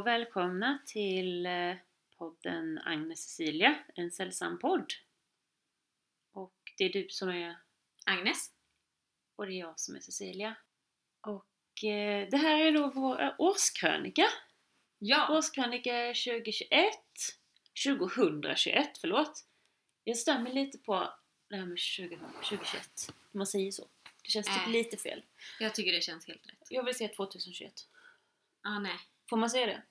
och välkomna till eh, podden Agnes Cecilia, en sällsam podd. Och det är du som är Agnes? och det är jag som är Cecilia. Och eh, det här är då vår eh, årskrönika. Ja! Årskrönika 2021. 2021, förlåt. Jag mig lite på det här med 20, 2021. Om man säger så. Det känns typ Äh. lite fel. Jag tycker det känns helt rätt. Jag vill säga 2021. Ah, nej. Får man säga det?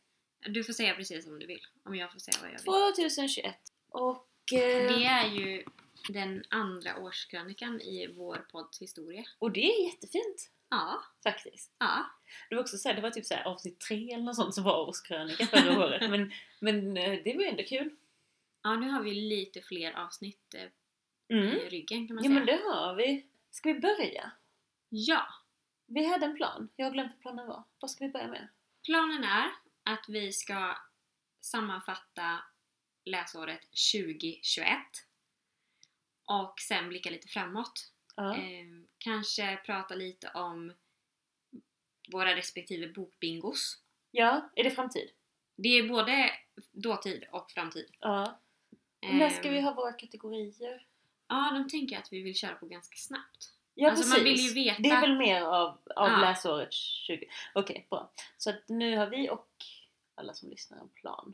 Du får säga precis som du vill. Om jag får säga vad jag vill. 2021. Och... Eh, Det är ju den andra årskrönikan i vår podds historia. och det är jättefint. Ja. Faktiskt. Ja. Det var också så här, det var typ så här avsnitt tre eller något sånt som var årskrönika förra året. Men, men eh, det var ändå kul. Ja, nu har vi lite fler avsnitt eh, Mm. i ryggen kan man Ja säga. men det har vi. Ska vi börja? Ja! Vi hade en plan. Jag har glömt vad planen var. Vad ska vi börja med? Planen är att vi ska sammanfatta läsåret 2021 och sen blicka lite framåt. Ja. Eh, kanske prata lite om våra respektive bokbingos. ja, är det framtid? Det är både dåtid och framtid. Ja. Och när ska Ehm, vi ha våra kategorier? Ja, de tänker jag att vi vill köra på ganska snabbt. Ja alltså, veta- Det är väl mer av, av Ja. läsåret 20... Okej, bra. Så att nu har vi och alla som lyssnar en plan.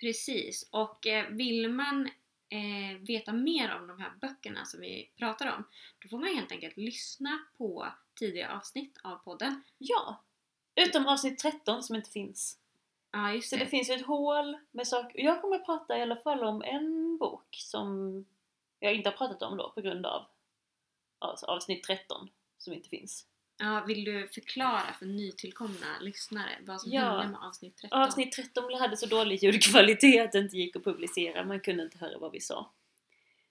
Precis, och eh, vill man eh, veta mer om de här böckerna som vi pratar om, då får man helt enkelt lyssna på tidigare avsnitt av podden. Ja! Utom avsnitt 13 som inte finns. Ja, just Så det. det finns ett hål med saker. Jag kommer att prata i alla fall om en bok som jag inte har pratat om då på grund av avsnitt 13 som inte finns. Ja, vill du förklara för nytillkomna lyssnare vad som Ja. hände med avsnitt 13? Avsnitt 13 hade så dålig ljudkvalitet att det inte gick att publicera. Man kunde inte höra vad vi sa.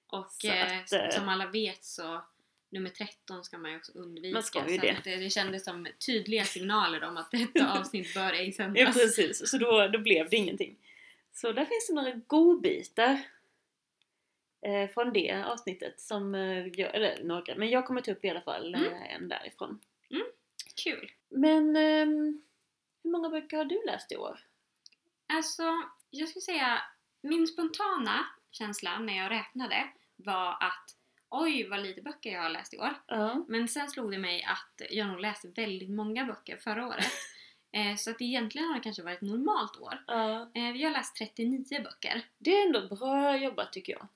Och eh, att, eh, som alla vet så nummer 13 ska man ju också undvika. Man ska ju så det. Att det, det kändes som tydliga signaler om att detta avsnitt bör ej Ja sändas. precis, så då, då blev det ingenting. Så där finns det några godbitar eh, från det avsnittet som, eh, jag, eller några, men jag kommer ta upp i alla fall Mm. eh, en därifrån. Kul! Men ehm, hur många böcker har du läst i år? Alltså, jag skulle säga min spontana känsla när jag räknade var att oj vad lite böcker jag har läst i år. Ja. Men sen slog det mig att jag nog läste väldigt många böcker förra året. Eh, så att egentligen har det kanske varit ett normalt år. ja. Eh, jag har läst 39 böcker. Det är ändå bra jobbat tycker jag.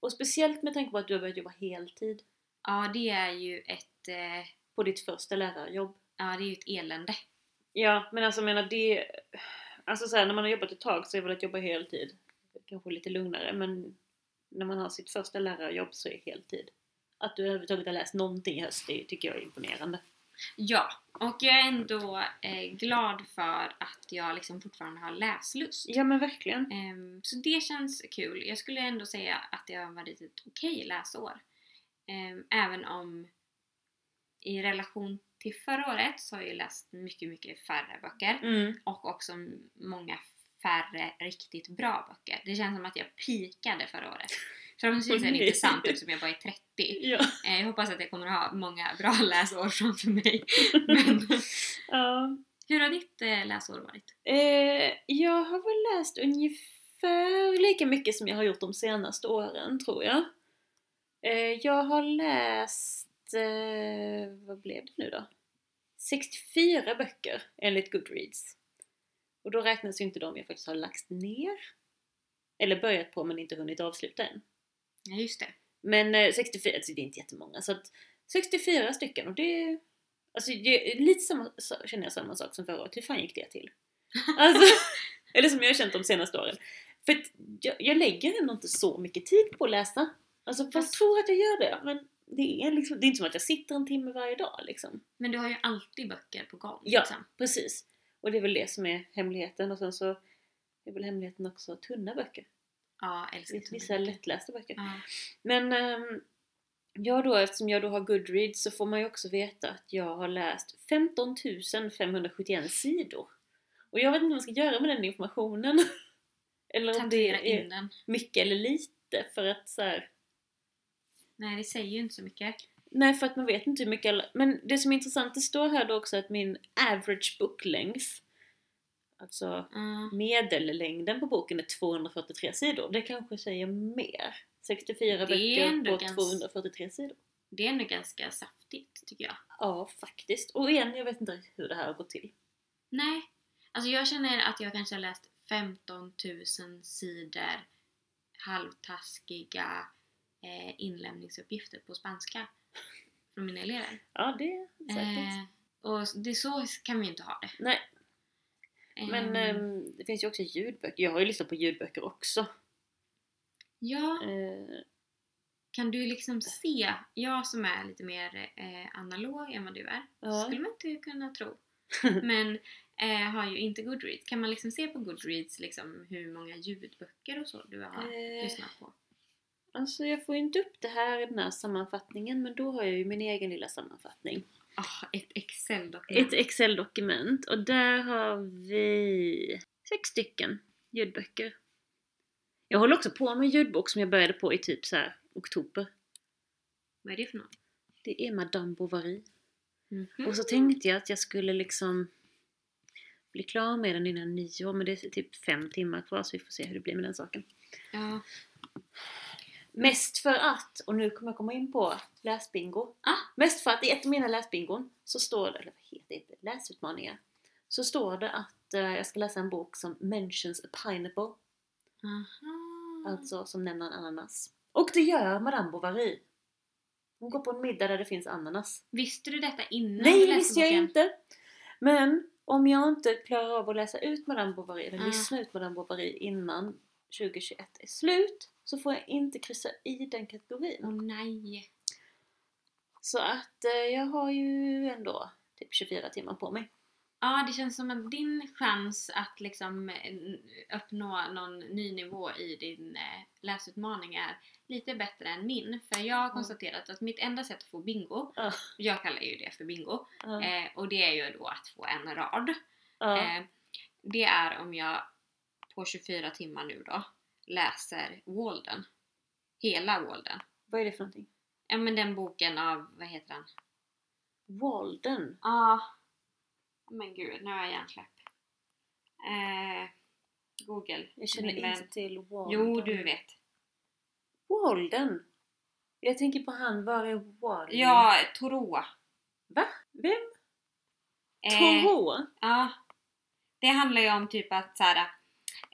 Och speciellt med tanke på att du har börjat jobba heltid Ja, det är ju ett, eh, på ditt första lärarjobb. ja, det är ju ett elände. Ja, men alltså jag menar det... Alltså så här, när man har jobbat ett tag så är väl att jobba heltid kanske lite lugnare men när man har sitt första lärarjobb så är heltid. Att du överhuvudtaget har läst någonting i höst, det tycker jag är imponerande. Ja, och jag är ändå eh, glad för att jag liksom fortfarande har läslust. Ja men verkligen. Ehm, så det känns kul. Jag skulle ändå säga att det har varit ett okej läsår. Ehm, även om i relation till förra året så har jag läst mycket, mycket färre böcker. Mm. Och också många färre riktigt bra böcker. Det känns som att jag pikade förra året. Förhoppningsvis är det Nej. inte sant eftersom jag bara är 30. Ja. Eh, Jag hoppas att jag kommer att ha många bra läsår framför mig. Men ja. hur har ditt eh, läsår varit? Eh, jag har väl läst ungefär lika mycket som jag har gjort de senaste åren, tror jag. Eh, jag har läst, vad blev det nu då? 64 böcker enligt Goodreads. Och då räknas ju inte de jag faktiskt har lagt ner. Eller börjat på men inte hunnit avsluta än. Ja, just det. Men eh, 64, alltså det är inte jättemånga. Så att 64 stycken och det... Alltså det är lite samma, känner jag samma sak som förra året. Hur fan gick det till? Alltså, eller som jag har känt de senaste åren. För jag, jag lägger ändå inte så mycket tid på att läsa. Alltså jag Fast- tror att jag gör det. Men det är, liksom, det är inte som att jag sitter en timme varje dag liksom. Men du har ju alltid böcker på gång. Ja. Liksom. Precis. Och det är väl det som är hemligheten. Och sen så är väl hemligheten också tunna böcker. Ja, älskar tunna Vissa böcker. lättlästa böcker. Ja. Men ehm, jag då, eftersom jag då har Goodreads så får man ju också veta att jag har läst 15 571 sidor. Och jag vet inte vad man ska göra med den informationen. eller om Tatuera det är in den. mycket eller lite för att så här, Nej, det säger ju inte så mycket. Nej, för att man vet inte hur mycket alla... Men det som är intressant, det står här då också att min average book length Alltså Ja. medellängden på boken är 243 sidor. Det kanske säger mer. 64 Det är böcker på ganska- 243 sidor. Det är ändå ganska saftigt tycker jag. Ja, faktiskt. Och igen, jag vet inte hur det här har gått till. Nej. Alltså jag känner att jag kanske har läst 15 000 sidor halvtaskiga eh, inlämningsuppgifter på spanska från mina elever. Ja, det är säkert. Eh, och det så kan vi ju inte ha det. Nej, men Ehm, ehm, det finns ju också ljudböcker. Jag har ju lyssnat på ljudböcker också. ja, Eh, kan du liksom se, jag som är lite mer eh, analog än vad du är, Ja. skulle man inte kunna tro. Men eh, har ju inte Goodreads. Kan man liksom se på Goodreads liksom hur många ljudböcker och så du har Eh. lyssnat på? Alltså jag får ju inte upp det här i den här sammanfattningen men då har jag ju min egen lilla sammanfattning. Ah, ett Excel-dokument. Ett Excel-dokument och där har vi sex stycken ljudböcker. Jag håller också på med en ljudbok som jag började på i typ så här oktober. Vad är det för något? Det är Madame Bovary. Mhm. Och så tänkte jag att jag skulle liksom bli klar med den innan nyår men det är typ fem timmar kvar så vi får se hur det blir med den saken. Ja. Mest för att, och nu kommer jag komma in på läsbingo. Ah. Mest för att i ett av mina läsbingon så står det, eller vad heter det, läsutmaningar. Så står det att eh, jag ska läsa en bok som mentions a pineapple. Aha. Alltså som nämner en ananas. Och det gör Madame Bovary. Hon går på en middag där det finns ananas. Visste du detta innan Nej, det visste jag inte! Men om jag inte klarar av att läsa ut Madame Bovary, eller Ah. lyssna ut Madame Bovary innan 2021 är slut, så får jag inte kryssa i den kategorin. Åh nej. Så att eh, jag har ju ändå typ 24 timmar på mig. Ja, det känns som att din chans att liksom eh, uppnå någon ny nivå i din eh, läsutmaning är lite bättre än min. För jag har konstaterat att mitt enda sätt att få bingo, Ja. jag kallar ju det för bingo, Ja. eh, och det är ju då att få en rad. Ja. Eh, det är om jag på 24 timmar nu då läser Walden. Hela Walden. Vad är det för någonting? Ja men den boken av, vad heter han? Walden? Ja. Ah, men gud, nu har jag hjärnsläpp. Eh, Google. Jag känner min vän. inte till Walden. Jo, du vet. Walden? Jag tänker på han, var är Walden? Ja, Toro. Va? Vem? Eh, Toro? Ja. Det handlar ju om typ att såhär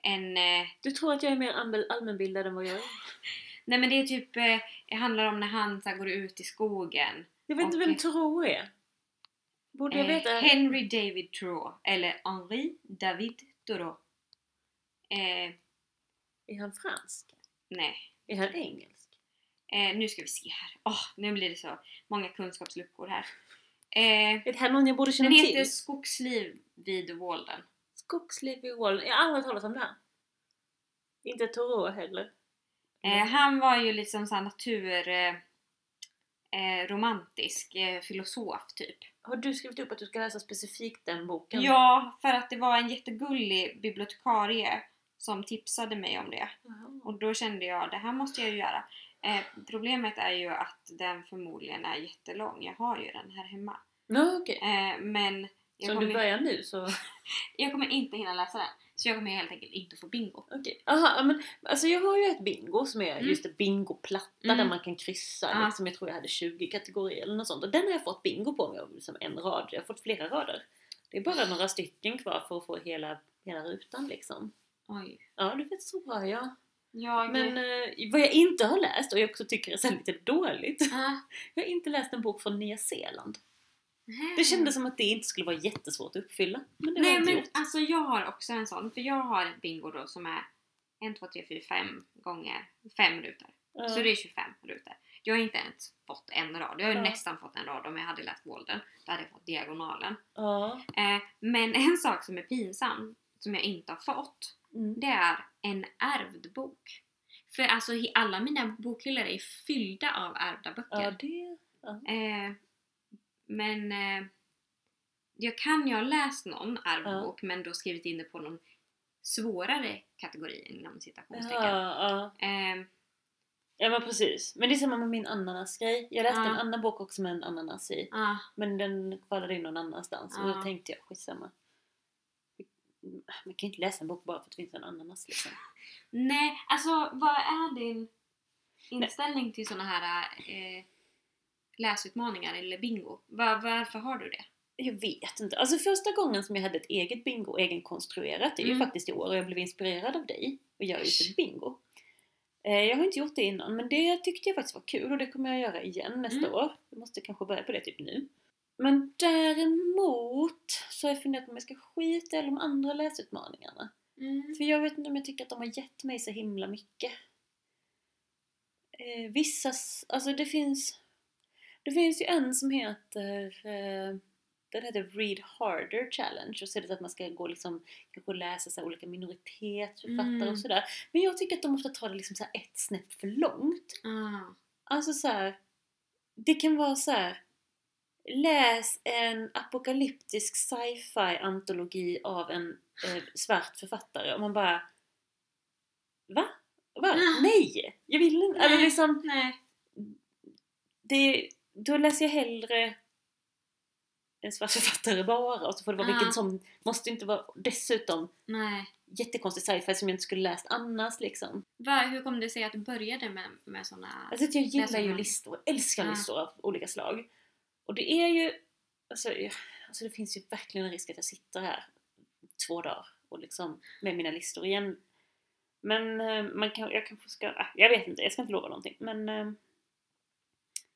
en... Eh, Du tror att jag är mer allmän- allmänbildad än vad jag är? nej men det är typ, eh, det handlar om när han så här, går ut i skogen. Jag vet inte vem. Toro är. Borde jag Eh, veta? Henry David Thoreau. Eller Henri David Thoreau. Eh, Är han fransk? nej. Är han engelsk? Eh, nu ska vi se här. Åh, nu blir det så många kunskapsluckor här. Eh, Är det här någon jag borde känna den till? heter Skogsliv vid Walden. I Walden. Jag har aldrig talat om det här. Inte Toro heller. Eh, han var ju liksom såhär natur... Eh, eh, romantisk eh, filosof typ. Har du skrivit upp att du ska läsa specifikt den boken? Ja, för att det var en jättegullig bibliotekarie som tipsade mig om det. Jaha. Och då kände jag, det här måste jag ju göra. Eh, problemet är ju att den förmodligen är jättelång. Jag har ju den här hemma. Ja, okej. Eh, men Så om du börjar nu så... jag kommer inte hinna läsa den. Så jag kommer helt enkelt inte få bingo. Okej. Aha, ja, men alltså jag har ju ett bingo som är Mm. just en bingoplatta Mm. där man kan kryssa. Ja. Liksom, jag tror jag hade 20 kategorier eller något sånt. Och den har jag fått bingo på med liksom en rad. Jag har fått flera rader. Det är bara några stycken kvar för att få hela, hela rutan liksom. Oj. Ja, du vet så bra ja. Jag... Men eh, vad jag inte har läst och jag också tycker är så lite dåligt. Ah, Jag har inte läst en bok från Nya Zeeland. Det kändes som att det inte skulle vara jättesvårt att uppfylla. Men det har Nej jag inte men gjort. alltså jag har också en sån. För jag har ett bingo då som är 1, 2, 3, 4, 5 gånger 5 rutor. Ja. Så det är 25 rutor. Jag har inte ens fått en rad. Jag har Ja. nästan fått en rad om jag hade läst Walden. Då hade jag fått diagonalen. Ja. Eh, men en sak som är pinsam, som jag inte har fått, Mm. det är en ärvd bok. För alltså alla mina bokhyllor är fyllda av ärvda böcker. ja, det... Ja. Eh, men eh, jag kan ju ha läst någon ärvd Ja. bok men då skrivit in det på någon svårare kategori inom citationstecken. Ja, ja. Eh, ja men precis. Men det är samma med min ananasgrej. Jag läste Ja. en annan bok också med en ananas i. ah, Men den kvalade in någon annanstans och Ja. då tänkte jag skitsamma. man kan inte läsa en bok bara för att det finns en ananas liksom. Nej, alltså vad är din inställning till såna här eh, läsutmaningar eller bingo? Var, varför har du det? Jag vet inte. Alltså första gången som jag hade ett eget bingo egenkonstruerat, det är ju Mm. faktiskt i år och jag blev inspirerad av dig och gör just ett bingo. Eh, Jag har inte gjort det innan men det tyckte jag faktiskt var kul och det kommer jag göra igen nästa Mm. år. Jag måste kanske börja på det typ nu. Men däremot så har jag funderat på om jag ska skita i de andra läsutmaningarna. Mm. För jag vet inte om jag tycker att de har gett mig så himla mycket. Eh, vissa, alltså det finns Det finns ju en som heter eh, Den heter Read Harder Challenge och så är det att man ska gå liksom kanske läsa så olika minoritetsförfattare Mm. och sådär. Men jag tycker att de ofta tar det liksom så här ett snäpp för långt. Ah. Alltså så här, Det kan vara så här. Läs en apokalyptisk sci-fi antologi av en eh, svart författare och man bara Va? Va? Ah. Nej! Jag vill inte. Eller Nej. liksom, Nej. det, då läser jag hellre en svart författare bara och så får det vara Ah. vilken som måste inte vara dessutom Nej. jättekonstig sci-fi som jag inte skulle läst annars liksom. Va, hur kom det sig att du började med, med såna... Alltså jag gillar Läser ju listor, älskar Ja. listor av olika slag. Och det är ju, alltså, alltså det finns ju verkligen en risk att jag sitter här två dagar och liksom med mina listor igen. Men eh, man kan, jag kanske ska, ah, jag vet inte, jag ska inte lova någonting. Men eh,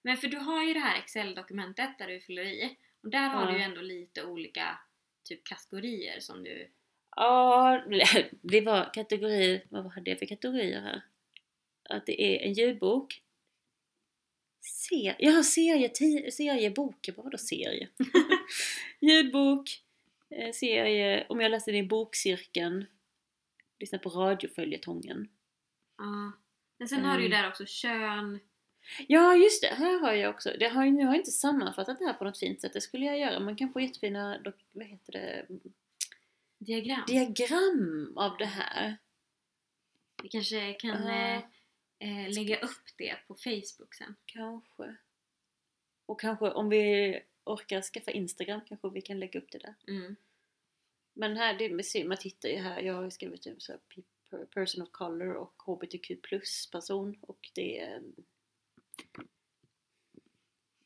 Men för du har ju det här Excel-dokumentet där du fyller i. Och där har Ja. du ju ändå lite olika typ kategorier som du... Ja, det var kategori, vad hade jag för kategorier här? Att det är en ljudbok. Se, ja, serie, ti- seriebok, vad var då serie? ljudbok, eh, serie, om jag läste det i bokcirkeln, lyssna på radioföljetongen. Ja. Men sen har du ju Mm. där också kön. Ja just det, här har jag också, det har, jag- nu har inte sammanfattat det här på något fint sätt, det skulle jag göra. Man kan få jättefina, vad heter det, Diagram. diagram av det här. Vi kanske kan Ja. eh, lägga upp det på Facebook sen. Kanske. Och kanske om vi orkar skaffa Instagram kanske vi kan lägga upp det där. Mm. Men här, det, man tittar ju här, jag har skrivit så här, pe- person of color och HBTQ plus person och det är...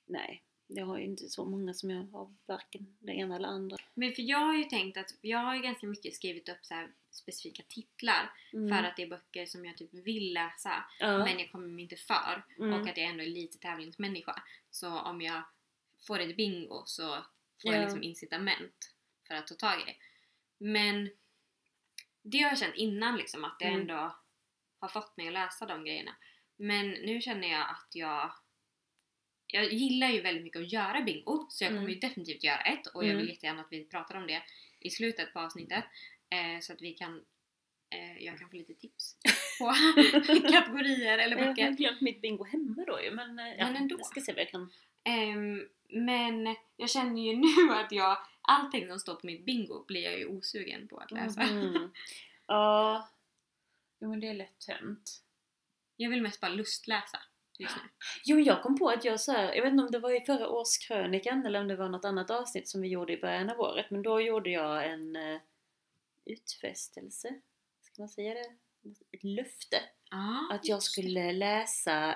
Nej, jag har ju inte så många som jag har varken det ena eller andra. Men för jag har ju tänkt att jag har ju ganska mycket skrivit upp så specifika titlar Mm. för att det är böcker som jag typ vill läsa ja. men jag kommer mig inte för mm. och att jag ändå är lite tävlingsmänniska. Så om jag får ett bingo så får Ja. jag liksom incitament för att ta tag i det. Men det har jag känt innan liksom att det Mm. ändå har fått mig att läsa de grejerna. Men nu känner jag att jag jag gillar ju väldigt mycket att göra bingo så jag kommer Mm. ju definitivt göra ett och jag Mm. vill jättegärna att vi pratar om det i slutet på avsnittet eh, så att vi kan eh, jag kan få lite tips på kategorier eller Jag böcker. har glömt mitt bingo hemma då ju men, eh, ja, Men ändå. Jag ska se vad jag kan... Ehm, men jag känner ju nu att jag, allting som står på mitt bingo blir jag ju osugen på att läsa. Mhm. Ja, jo men det är lätt hänt. Jag vill mest bara lustläsa just nu. Jo, jag kom på att jag så här, jag vet inte om det var i förra årskrönikan eller om det var något annat avsnitt som vi gjorde i början av året, men då gjorde jag en eh, utfästelse, ska man säga det? Ett löfte. Ja, Att jag skulle läsa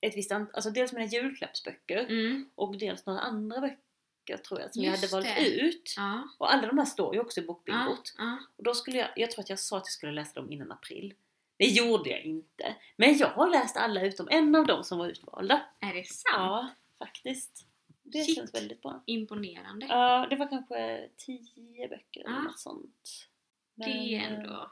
ett visst antal, alltså dels mina julklappsböcker Mm, och dels några andra böcker tror jag som jag hade Just valt det. ut. ja, Och alla de här står ju också i bokbingot. ja. Och då skulle jag, jag tror att jag sa att jag skulle läsa dem innan april. Det gjorde jag inte. Men jag har läst alla utom en av dem som var utvalda. Är det sant? Ja, faktiskt. Det Shit. känns väldigt bra. Imponerande. Ja, det var kanske tio böcker eller Ja. något sånt. det är Men, eh, ändå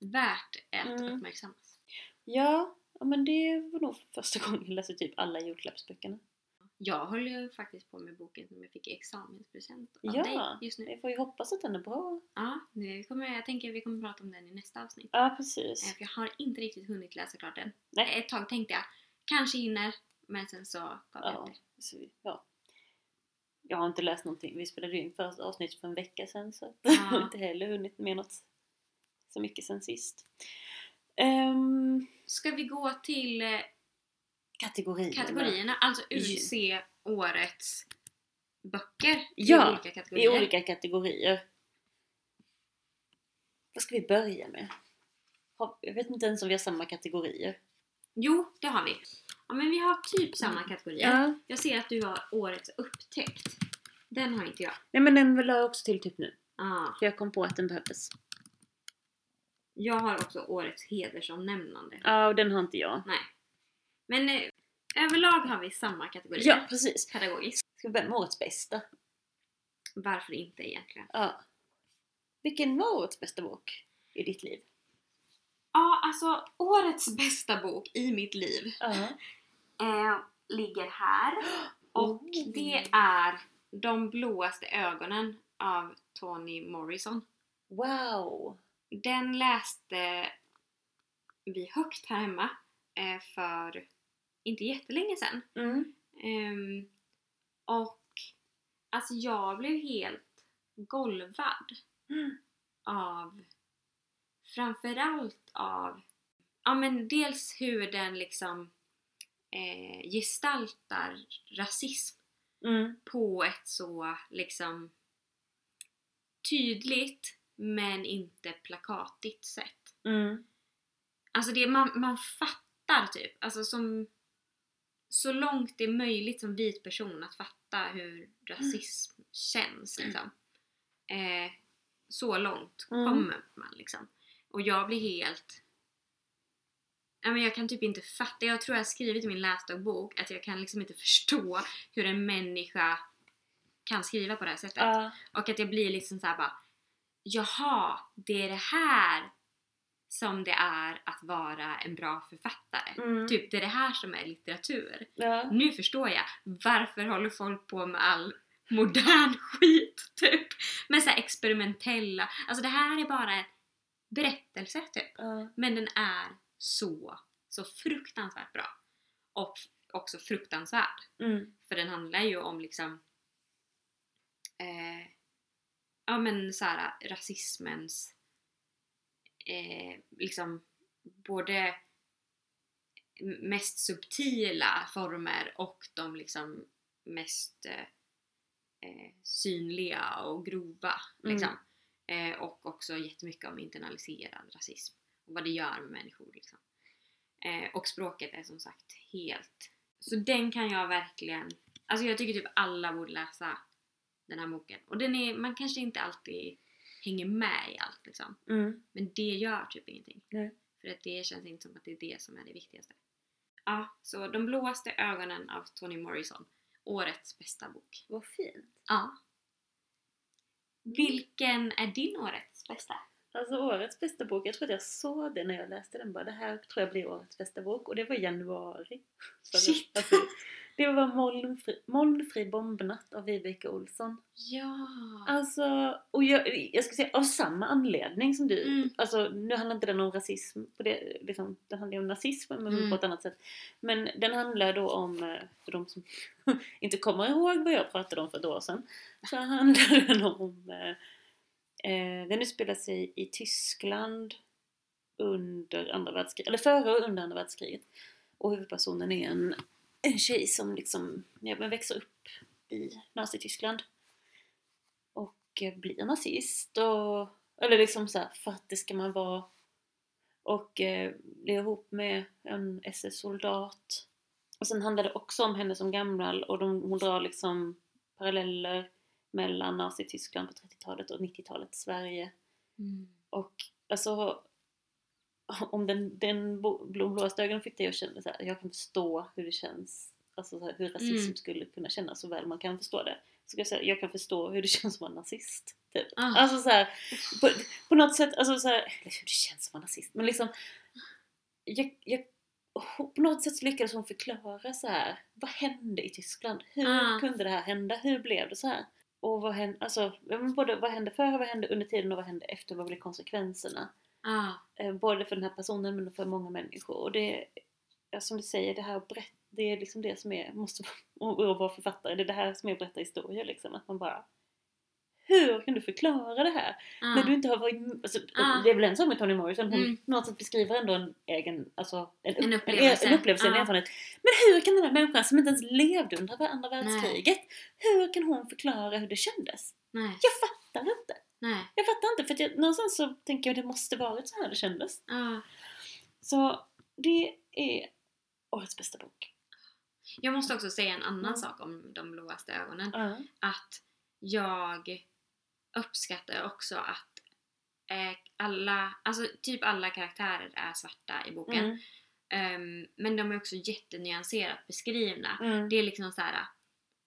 värt att Mm. uppmärksammas. Ja, ja, men det var nog första gången jag läste typ alla julklappsböckerna. Jag håller ju faktiskt på med boken som jag fick i examenspresent av Ja. dig just nu. Vi får ju hoppas att den är bra. Ja, det kommer, jag tänker att vi kommer prata om den i nästa avsnitt. Ja, Eh, precis. För jag har inte riktigt hunnit läsa klart den. Nej. Ett tag tänkte jag, kanske hinner, men sen så gav jag så, vi- ja. Jag har inte läst någonting. Vi spelade in första avsnittet för en vecka sedan så Ja. jag har inte heller hunnit med något så mycket sen sist. Um, Ska vi gå till eh, kategorierna. kategorierna, alltså utse årets böcker Ja, i olika kategorier? I olika kategorier. Vad ska vi börja med? Jag vet inte ens om vi har samma kategorier. Jo, det har vi. Ja, men vi har typ samma kategorier. Ja. Jag ser att du har årets upptäckt. Den har inte jag. Nej men den la jag också till typ nu. Ah, För jag kom på att den behövdes. jag har också årets hedersomnämnande. Ja, och den har inte jag. Nej. Men eh, överlag har vi samma kategorier. Ja, precis. Pedagogiskt. Ska vi börja med årets bästa? Varför inte egentligen? Ja. Vilken var årets bästa bok i ditt liv? Ja, alltså årets bästa bok i mitt liv Ja. eh, ligger här. Och Oh. det är De blåaste ögonen av Toni Morrison. Wow! Den läste vi högt här hemma eh, för inte jättelänge sedan. Mm. Ehm, och alltså jag blev helt golvad Mm. av framförallt av ja men dels hur den liksom eh, gestaltar rasism Mm. på ett så liksom tydligt men inte plakatigt sätt. Mm. Alltså det, man, man fattar typ, alltså som så långt det är möjligt som vit person att fatta hur rasism känns liksom. Eh, så långt Mm. kommer man liksom. Och jag blir helt... Ja, men jag kan typ inte fatta, jag tror jag har skrivit i min läsdagbok att jag kan liksom inte förstå hur en människa kan skriva på det här sättet. Ja. Och att jag blir liksom såhär bara Jaha, det är det här som det är att vara en bra författare. Mm. Typ, det är det här som är litteratur. Ja. Nu förstår jag varför håller folk på med all modern skit, typ. Med så experimentella, alltså det här är bara en berättelse, typ. Ja. Men den är så, så fruktansvärt bra. Och också fruktansvärd. Mm. För den handlar ju om liksom eh, ja men såhär rasismens eh, liksom både mest subtila former och de liksom mest eh, eh, synliga och grova Mm. liksom. Eh, och också jättemycket om internaliserad rasism och vad det gör med människor liksom. Eh, och språket är som sagt helt... Så den kan jag verkligen... Alltså jag tycker typ alla borde läsa den här boken. Och den är, man kanske inte alltid hänger med i allt liksom. Mm. Men det gör typ ingenting. Nej. För att det känns inte som att det är det som är det viktigaste. Ja, så De blåaste ögonen av Toni Morrison. Årets bästa bok. Vad fint. Ja. Vilken är din årets bästa? Alltså årets bästa bok, jag tror att jag såg det när jag läste den bara. Det här tror jag blir årets bästa bok och det var januari. Shit. Alltså, det var Molnfri, Molnfri bombnatt av Vibeke Olsson. Ja! Alltså, och jag, jag ska säga av samma anledning som du. Mm. Alltså nu handlar inte den om rasism, på det, liksom, den handlar ju om nazism men Mm. på ett annat sätt. Men den handlar då om, eh, för de som inte kommer ihåg vad jag pratade om för ett år sedan, så handlar den om, eh, eh, den utspelar sig i Tyskland under andra världskriget, eller före och under andra världskriget. Och huvudpersonen är en, en tjej som liksom ja, men växer upp i Nazityskland. Och eh, blir nazist och eller liksom så här, det ska man vara. Och eh, blir ihop med en SS-soldat. Och sen handlar det också om henne som gammal och de, hon drar liksom paralleller mellan Nazityskland på 30-talet och 90-talet Sverige. Mm. och alltså om den, den ögonen fick det jag kände så här, jag kan förstå hur det känns Alltså så här, hur rasism Mm. skulle kunna kännas så väl man kan förstå det. Så ska jag säga, jag kan förstå hur det känns att vara nazist. Typ. Ah. Alltså så här, på, på något sätt, alltså så här, eller hur det känns att vara nazist. Men liksom, jag, jag, på något sätt lyckades hon förklara så här, vad hände i Tyskland? Hur Ah. kunde det här hända? Hur blev det så här? Och vad hände, alltså, både vad hände före, vad hände under tiden och vad hände efter? Vad blev konsekvenserna? Ah. Eh, både för den här personen men för många människor. Och det, som du säger, det här brett, det är liksom det som är, måste vara att vara författare, det är det här som är att berätta historier liksom. Att man bara hur kan du förklara det här? Ah. När du inte har varit alltså, Ah. Det är väl en sak med Toni Morrison, hon Mm. på något sätt beskriver ändå en egen, alltså en, En upp- upplevelse. en, en, upplevelse, en Ah. erfarenhet. Men hur kan den här människan som inte ens levde under andra världskriget, hur kan hon förklara hur det kändes? Nej. Jag fattar inte! Nej. Jag fattar inte, för jag, någonstans så tänker jag att det måste varit så här det kändes. Ja. Så det är årets bästa bok. Jag måste också säga en annan Mm. sak om De blåaste ögonen. Ja. Att jag uppskattar också att eh, alla, alltså typ alla karaktärer är svarta i boken. Mm. Ehm, men de är också jättenyanserat beskrivna. Mm. Det är liksom så här.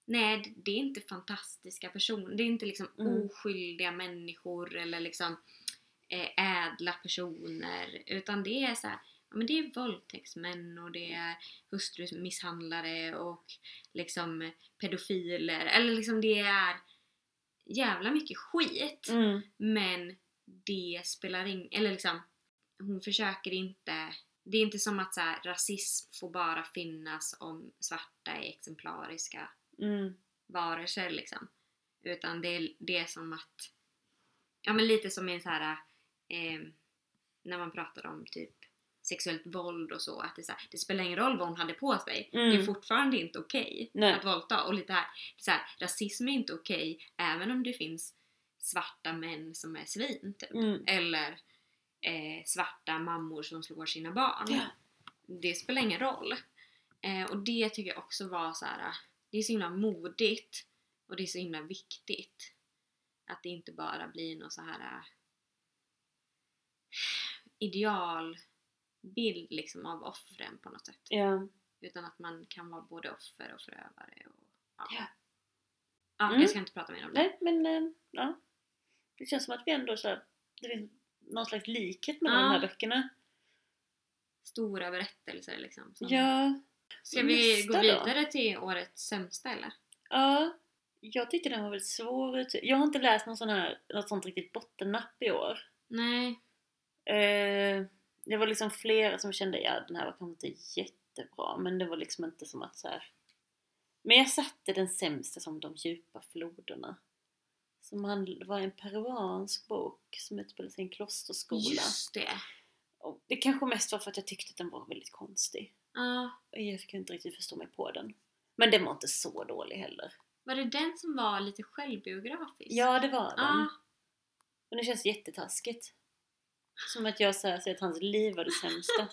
Nej, det är inte fantastiska personer. Det är inte liksom Mm. oskyldiga människor eller liksom eh, ädla personer. Utan det är så här, ja, men det är våldtäktsmän och det är hustrumisshandlare och liksom pedofiler. Eller liksom det är jävla mycket skit. Mm. Men det spelar ingen... Eller liksom, hon försöker inte... Det är inte som att så här, rasism får bara finnas om svarta är exemplariska Mm. varelser liksom. Utan det är, det är som att... Ja men lite som i så här... Eh, när man pratar om typ sexuellt våld och så, att det, så här, det spelar ingen roll vad hon hade på sig. Mm. Det är fortfarande inte okej Nej. att våldta. Och lite här, så här, rasism är inte okej även om det finns svarta män som är svin typ. Mm. Eller eh, svarta mammor som slår sina barn. Ja. Det spelar ingen roll. Eh, och det tycker jag också var så här. Det är så himla modigt och det är så himla viktigt. Att det inte bara blir någon så här eh, idealbild liksom av offren på något sätt. Ja. Utan att man kan vara både offer och förövare. Och, ja. Ja. Ja, Mm. jag ska inte prata mer om det. Nej, men eh, ja. Det känns som att vi ändå så här, det finns någon slags likhet mellan Ja. de här böckerna. Stora berättelser liksom. som- Ja. Ska vi Nästa gå då? vidare till årets sämsta eller? Ja. Jag tyckte den var väldigt svår ut. Jag har inte läst någon sån här, något sånt riktigt bottennapp i år. Nej. Eh, det var liksom flera som kände, ja den här var kanske inte jättebra men det var liksom inte som att så här. Men jag satte den sämsta som De djupa floderna. Som var en peruansk bok som utspelade sig i en klosterskola. Just det. Och det kanske mest var för att jag tyckte att den var väldigt konstig. Ja. Och jag kunde inte riktigt förstå mig på den. Men den var inte så dålig heller. var det den som var lite självbiografisk? Ja, det var den. Ja. Men det känns jättetaskigt. Som att jag säger att hans liv var det sämsta.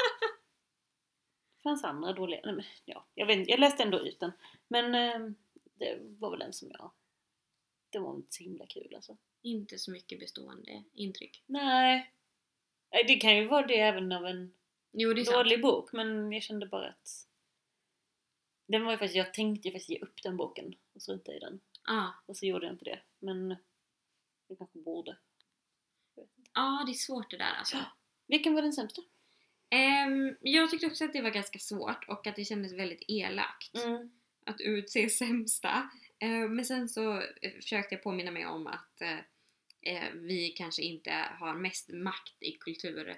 Det fanns andra dåliga... Nej, men, ja, jag, vet, jag läste ändå ut den. Men eh, det var väl den som jag... Det var inte så himla kul alltså. Inte så mycket bestående intryck. Nej, Det kan ju vara det även av en Jo, det är sant. dålig bok. Men jag kände bara att... Den var ju faktiskt, jag tänkte ju faktiskt ge upp den boken och strunta i den. Ja. Och så gjorde jag inte det. Men jag kanske borde. Ja, det är svårt det där alltså. Vilken var den sämsta? Ehm, jag tyckte också att det var ganska svårt och att det kändes väldigt elakt Mm. att utse sämsta. Ehm, men sen så försökte jag påminna mig om att eh, vi kanske inte har mest makt i kultur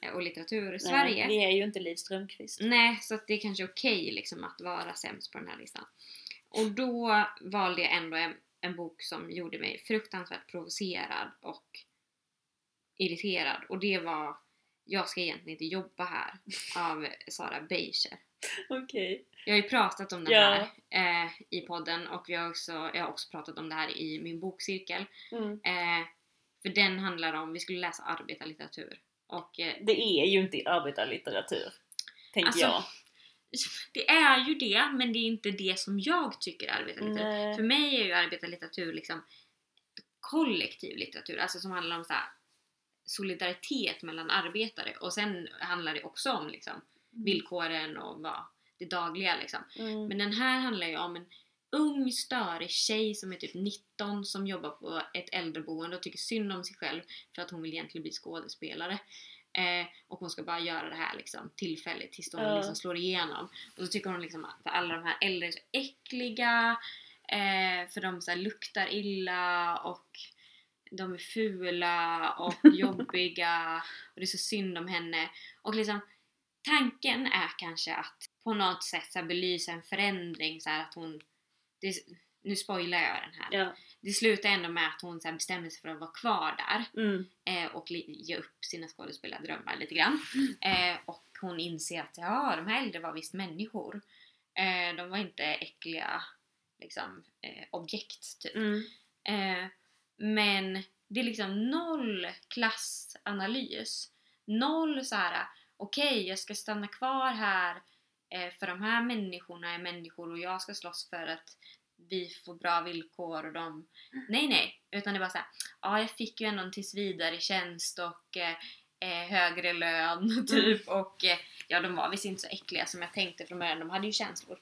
eh, och litteratur i Sverige. Nej, vi är ju inte Liv Strömquist. Nej, så det är kanske okej liksom att vara sämst på den här listan. Och då valde jag ändå en, en bok som gjorde mig fruktansvärt provocerad och irriterad. Och det var Jag ska egentligen inte jobba här av Sara Beischer. Okej. Jag har ju pratat om den Ja. här eh, i podden och jag har, också, jag har också pratat om det här i min bokcirkel. Mm. Eh, för den handlar om, vi skulle läsa arbetarlitteratur. Och eh, Det är ju inte arbetarlitteratur. Tänker Alltså, jag. det är ju det, men det är inte det som jag tycker är arbetarlitteratur. Nej. För mig är ju arbetarlitteratur liksom kollektiv litteratur, alltså som handlar om så här, solidaritet mellan arbetare och sen handlar det också om liksom, villkoren och vad, det dagliga liksom. Mm. Men den här handlar ju om en ung störig tjej som är typ 19 som jobbar på ett äldreboende och tycker synd om sig själv för att hon vill egentligen bli skådespelare. Eh, och hon ska bara göra det här liksom tillfälligt tills hon Ja. liksom slår igenom. Och så tycker hon liksom att alla de här äldre är så äckliga eh, för de så här luktar illa och de är fula och jobbiga och det är så synd om henne. Och liksom tanken är kanske att på något sätt så här belysa en förändring så här att hon det, nu spoilar jag den här. Ja. Det slutar ändå med att hon så här bestämmer sig för att vara kvar där Mm. eh, och ge upp sina skådespelardrömmar lite grann. Eh, och hon inser att ja, de här äldre var visst människor. Eh, de var inte äckliga liksom, eh, objekt typ. Mm. Eh, men det är liksom noll klassanalys. Noll så här. Okej jag ska stanna kvar här eh, för de här människorna är människor och jag ska slåss för att vi får bra villkor och de... Nej nej! Utan det var så här, ja jag fick ju ändå en tills vidare tjänst och eh, eh, högre lön typ och eh, ja de var visst inte så äckliga som jag tänkte från början, de hade ju känslor.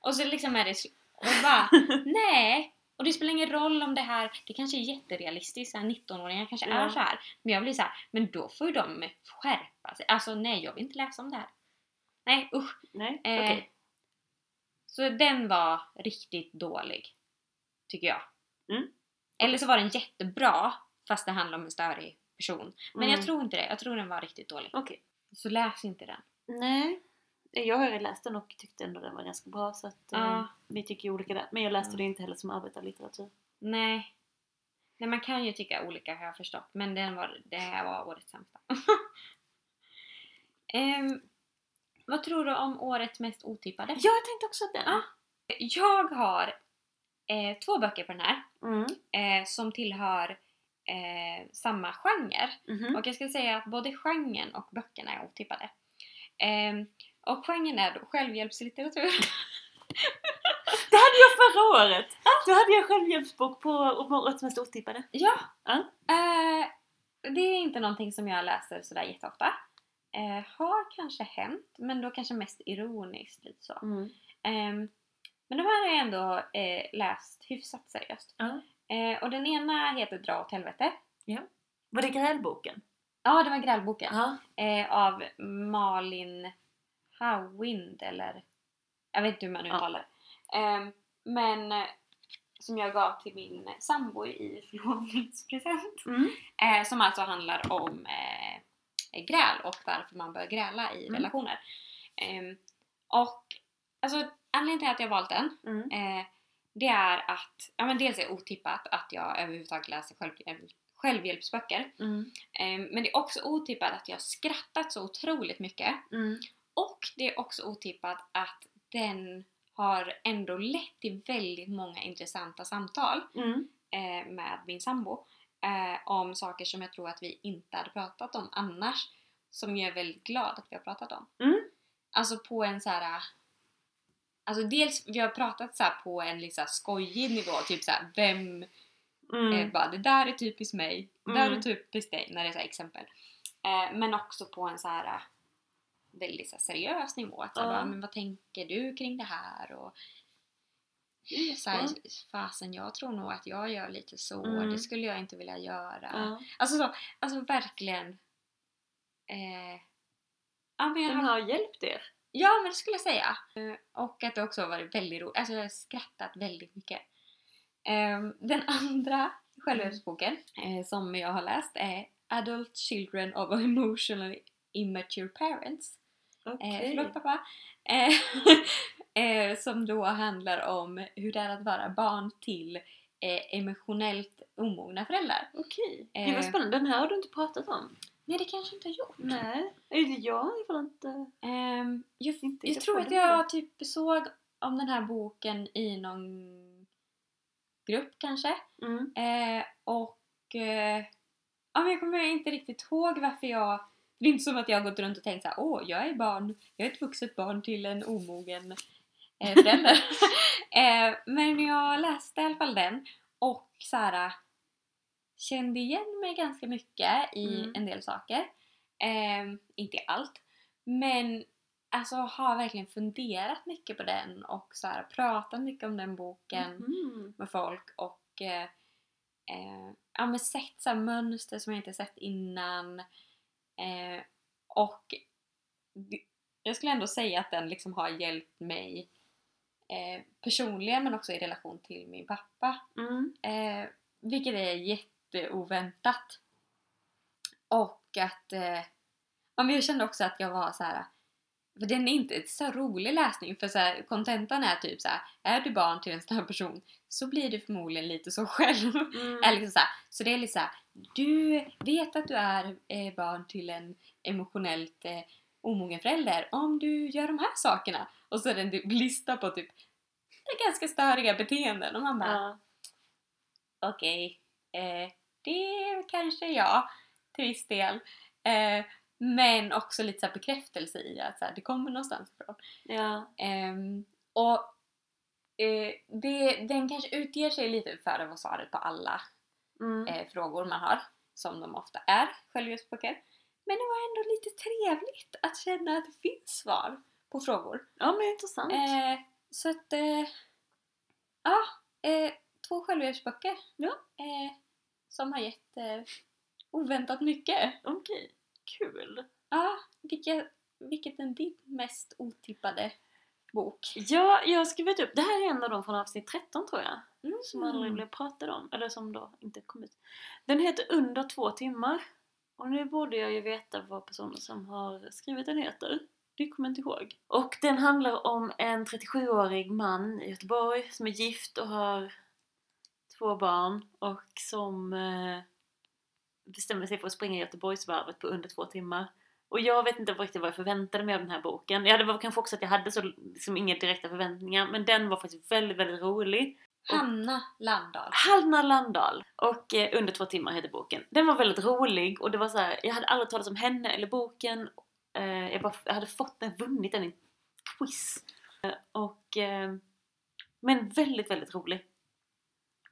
Och så liksom är det och bara, nej! Och det spelar ingen roll om det här, det kanske är jätterealistiskt, så här 19-åringar kanske Ja. är så här. Men jag blir så här, men då får ju de skärpa sig. Alltså nej, jag vill inte läsa om det här. Nej usch. Nej, Eh, okej. Så den var riktigt dålig. Tycker jag. Mm. Eller så var den jättebra fast det handlar om en störig person. Men Mm. jag tror inte det. Jag tror den var riktigt dålig. Okej. Så läs inte den. Nej. Jag har ju läst den och tyckte ändå den var ganska bra så att eh, Ja. vi tycker olika där. Men jag läste Mm. det inte heller som arbetarlitteratur. Nej. Nej, man kan ju tycka olika har jag förstått. Men den var, det här var årets sämsta. Ehm, vad tror du om årets mest otippade? Ja, jag tänkte också att den. Ja. Jag har eh, två böcker på den här Mm. eh, som tillhör eh, samma genre. Mhm. Och jag ska säga att både genren och böckerna är otippade. Ehm, och genren är då självhjälpslitteratur. Det hade jag förra året! Då hade jag självhjälpsbok på årets mest otippade. ja! Ja. Eh, det är inte någonting som jag läser sådär jätteofta. Eh, har kanske hänt, men då kanske mest ironiskt lite så. Mm. Ehm, men de här har jag ändå eh, läst hyfsat seriöst. Ja. Och den ena heter Dra åt helvete. Var det grälboken? Ja, det var grälboken. Ja. av Malin Hawind eller jag vet inte hur man Ja. uttalar det. Ehm, men eh, som jag gav till min sambo i förlovningspresent. Mm. Eh, som alltså handlar om eh, gräl och varför man bör gräla i Mm. relationer. Ehm, och alltså anledningen till att jag valt den Mm. eh, det är att, ja men dels är det otippat att jag överhuvudtaget läser självhjälp, självhjälpsböcker. Mm. Ehm, men det är också otippat att jag skrattat så otroligt mycket. Mm. Och det är också otippat att den har ändå lett till väldigt många intressanta samtal Mm. eh, med min sambo. Eh, om saker som jag tror att vi inte hade pratat om annars. Som jag är väldigt glad att vi har pratat om. Mm. Alltså på en så här. Alltså dels, vi har pratat så här på en liksom skojig nivå, typ så här, vem Mm. Eh, bara, det där är typiskt mig, det där Mm. är typiskt dig, när det är så exempel. Eh, men också på en så här väldigt så här, seriös nivå. Att, Ja. bara, men vad tänker du kring det här? Och, så här, fasen jag tror nog att jag gör lite så, Mm. det skulle jag inte vilja göra. Ja. Alltså, så, alltså verkligen. Eh, ja, men jag Den har, har hjälpt er. ja men det skulle jag säga. Eh, och att det också har varit väldigt roligt. Alltså jag har skrattat väldigt mycket. Ehm, den andra självhjälpsboken eh, som jag har läst är Adult Children of Emotionally Immature Parents. Okej. Eh, förlåt pappa. Eh, eh, som då handlar om hur det är att vara barn till eh, emotionellt omogna föräldrar. Okej. Eh. Gud vad spännande. Den här har du inte pratat om. Nej, det kanske inte har gjort. Nej. Eller jag har i alla fall inte... Ehm, jag Inte jag tror att det jag typ såg om den här boken i någon grupp kanske. Mm. Eh, och eh, ja, men jag kommer inte riktigt ihåg varför jag... Det är inte som att jag har gått runt och tänkt såhär, åh, jag är barn, jag är ett vuxet barn till en omogen eh, förälder. eh, men jag läste i alla fall den och så här kände igen mig ganska mycket i Mm. en del saker. Eh, inte i allt. Men alltså har verkligen funderat mycket på den och så här, pratat mycket om den boken Mhm. med folk och eh, eh, ja, men sett så här mönster som jag inte sett innan. Eh, och jag skulle ändå säga att den liksom har hjälpt mig eh, personligen men också i relation till min pappa. Mm. Eh, vilket är jätteoväntat. Och att eh, ja, men jag kände också att jag var så här. För den är inte så rolig läsning för så här, kontentan är typ så här, är du barn till en sån här person så blir du förmodligen lite så själv. Mm. Eller liksom så, här, så det är lite så här, du vet att du är eh, barn till en emotionellt eh, omogen förälder om du gör de här sakerna. Och så är det en typ lista på typ är ganska störiga beteenden och man bara Ja. okej, eh, det kanske jag till viss del. Eh, men också lite så bekräftelse i att så här, det kommer någonstans ifrån. Ja. Ehm, och eh, det, den kanske utger sig lite för att vara svaret på alla Mm. eh, frågor man har, som de ofta är, självhjälpsböcker. Men det var ändå lite trevligt att känna att det finns svar på frågor. ja, men intressant. Eh, så att, eh, ja, eh, två självhjälpsböcker. Ja. Eh, som har gett eh, oväntat mycket. Okej, kul. Ja, vilket, vilket är din mest otippade bok? Ja, jag har skrivit upp, det här är en av dem från avsnitt 13 tror jag. Mm. Som aldrig blev pratad om, eller som då inte kom ut. Den heter Under två timmar. Och nu borde jag ju veta vad personen som har skrivit den heter. Det kommer jag inte ihåg. Och den handlar om en 37-årig man i Göteborg som är gift och har två barn och som eh, bestämmer sig för att springa Göteborgsvarvet på under två timmar. Och jag vet inte riktigt vad jag förväntade mig av den här boken. Ja, det var kanske också att jag hade så liksom inga direkta förväntningar men den var faktiskt väldigt, väldigt rolig. Hanna Landahl. Hanna Landahl och eh, Under två timmar heter boken. Den var väldigt rolig och det var så här, jag hade aldrig talat om henne eller boken. Eh, jag, bara, jag hade fått den, vunnit den i en quiz. Eh, och, eh, men väldigt, väldigt rolig.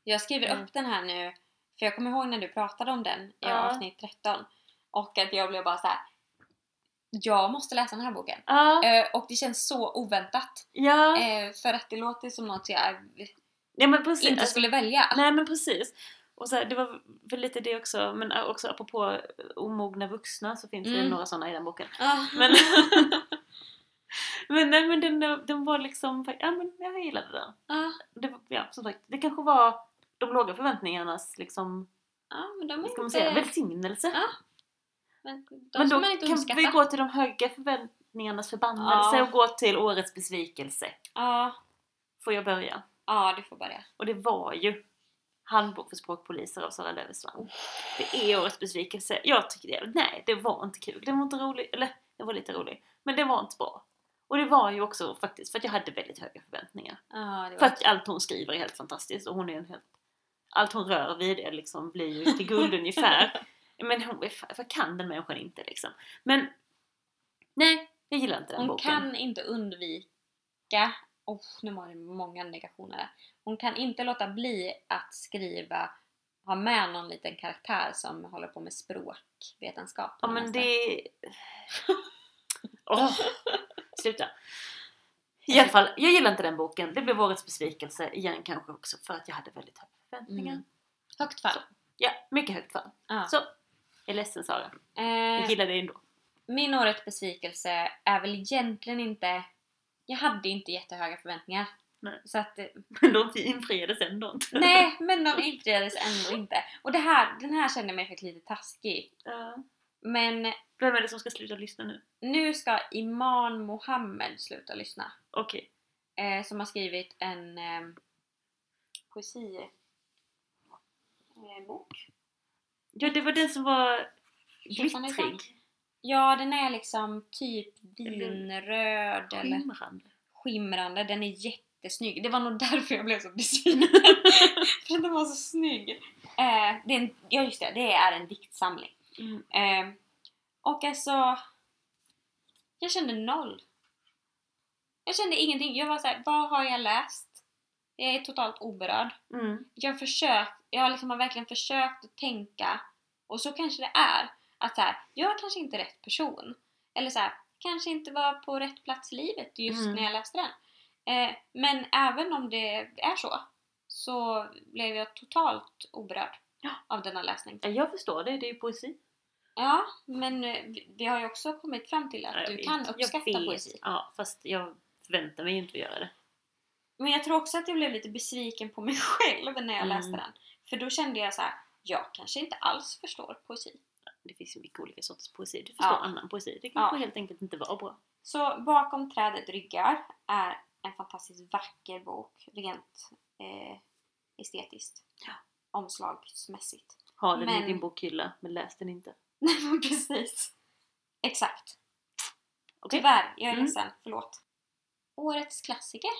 Jag skriver Mm. upp den här nu, för jag kommer ihåg när du pratade om den i Ja. avsnitt 13. Och att jag blev bara så här. Jag måste läsa den här boken. Ja, Eh, och det känns så oväntat. ja, Eh, för att det låter som något jag ja inte skulle välja. Nej men precis. Och så här, det var väl lite det också, men också apropå omogna vuxna så finns det Mm. några sådana i den boken. Ah. Men, men, nej, men den, den var liksom, ja men jag gillade den. Ah. Det, ja, som sagt, det kanske var de låga förväntningarnas liksom, Ja, men de är vad ska man inte... säga, välsignelse. Ja, Men, de men då man inte kan underskatta. vi gå till de höga förväntningarnas förbannelse Ja. och gå till årets besvikelse. Ja, Får jag börja? ja, du får börja. Och det var ju Handbok för språkpoliser av Sara Lövestam. Det är årets besvikelse. Jag tyckte det, nej det var inte kul. Det var inte roligt, eller det var lite roligt. Men det var inte bra. Och det var ju också faktiskt för att jag hade väldigt höga förväntningar. Ja, För att allt hon skriver är helt fantastiskt och hon är en helt... Allt hon rör vid är liksom blir ju till guld ungefär. Men hon, vad kan den människan inte liksom? Men nej, jag gillar inte den Hon boken. kan inte undvika, oh, nu var det många negationer där. Hon kan inte låta bli att skriva, ha med någon liten karaktär som håller på med språkvetenskap. Ja men det... Åh! Sluta! I alla fall, jag gillar inte den boken. Det blev årets besvikelse igen kanske också för att jag hade väldigt höga förväntningar. Mm. Högt fall. Ja, mycket högt fall. Ja. Så, jag är ledsen Sara. Jag Eh, gillar det ändå. min årets besvikelse är väl egentligen inte, jag hade inte jättehöga förväntningar. Nej. Så att, eh, Men de infriades ändå inte. nej men de infriades ändå inte. Och det här, den här kände jag mig faktiskt lite taskig. Ja. Men Vem är det som ska sluta lyssna nu? nu ska Iman Mohammed sluta lyssna. Okej. eh, som har skrivit en eh, poesi eh. Ja, det var den som var glittrig. Ja, den är liksom typ vinröd eller Skimrande. skimrande. Den är jättesnygg. Det var nog därför jag blev så besviken. För den var så snygg. Eh, det är en, ja just det, det är en diktsamling. Mm. Eh, och alltså, jag kände noll. Jag kände ingenting. Jag var såhär, vad har jag läst? Jag är totalt oberörd. Mm. jag försökt, jag har liksom har verkligen försökt att tänka och så kanske det är att så här, jag är kanske inte rätt person eller så här, kanske inte var på rätt plats i livet just Mm. när jag läste den. Eh, men även om det är så så blev jag totalt oberörd Ja. av denna läsning. Ja, Jag förstår det, det är ju poesi. Ja, men eh, vi- har ju också kommit fram till att Ja, jag du vet. kan uppskatta poesi. Ja, fast jag förväntar mig inte att göra det. Men jag tror också att jag blev lite besviken på mig själv när jag Mm. läste den. För då kände jag så här, jag kanske inte alls förstår poesi. Det finns ju mycket olika sorters poesi. Du förstår Ja. annan poesi. Det kanske Ja. helt enkelt inte var bra. Så Bakom trädet ryggar är en fantastiskt vacker bok rent eh, estetiskt. Ja. Omslagsmässigt. Ha den Men- i din bokhylla, men läs den inte. Nej men precis. Exakt. Okej. Tyvärr, jag är Mm. ledsen. Förlåt. Årets klassiker.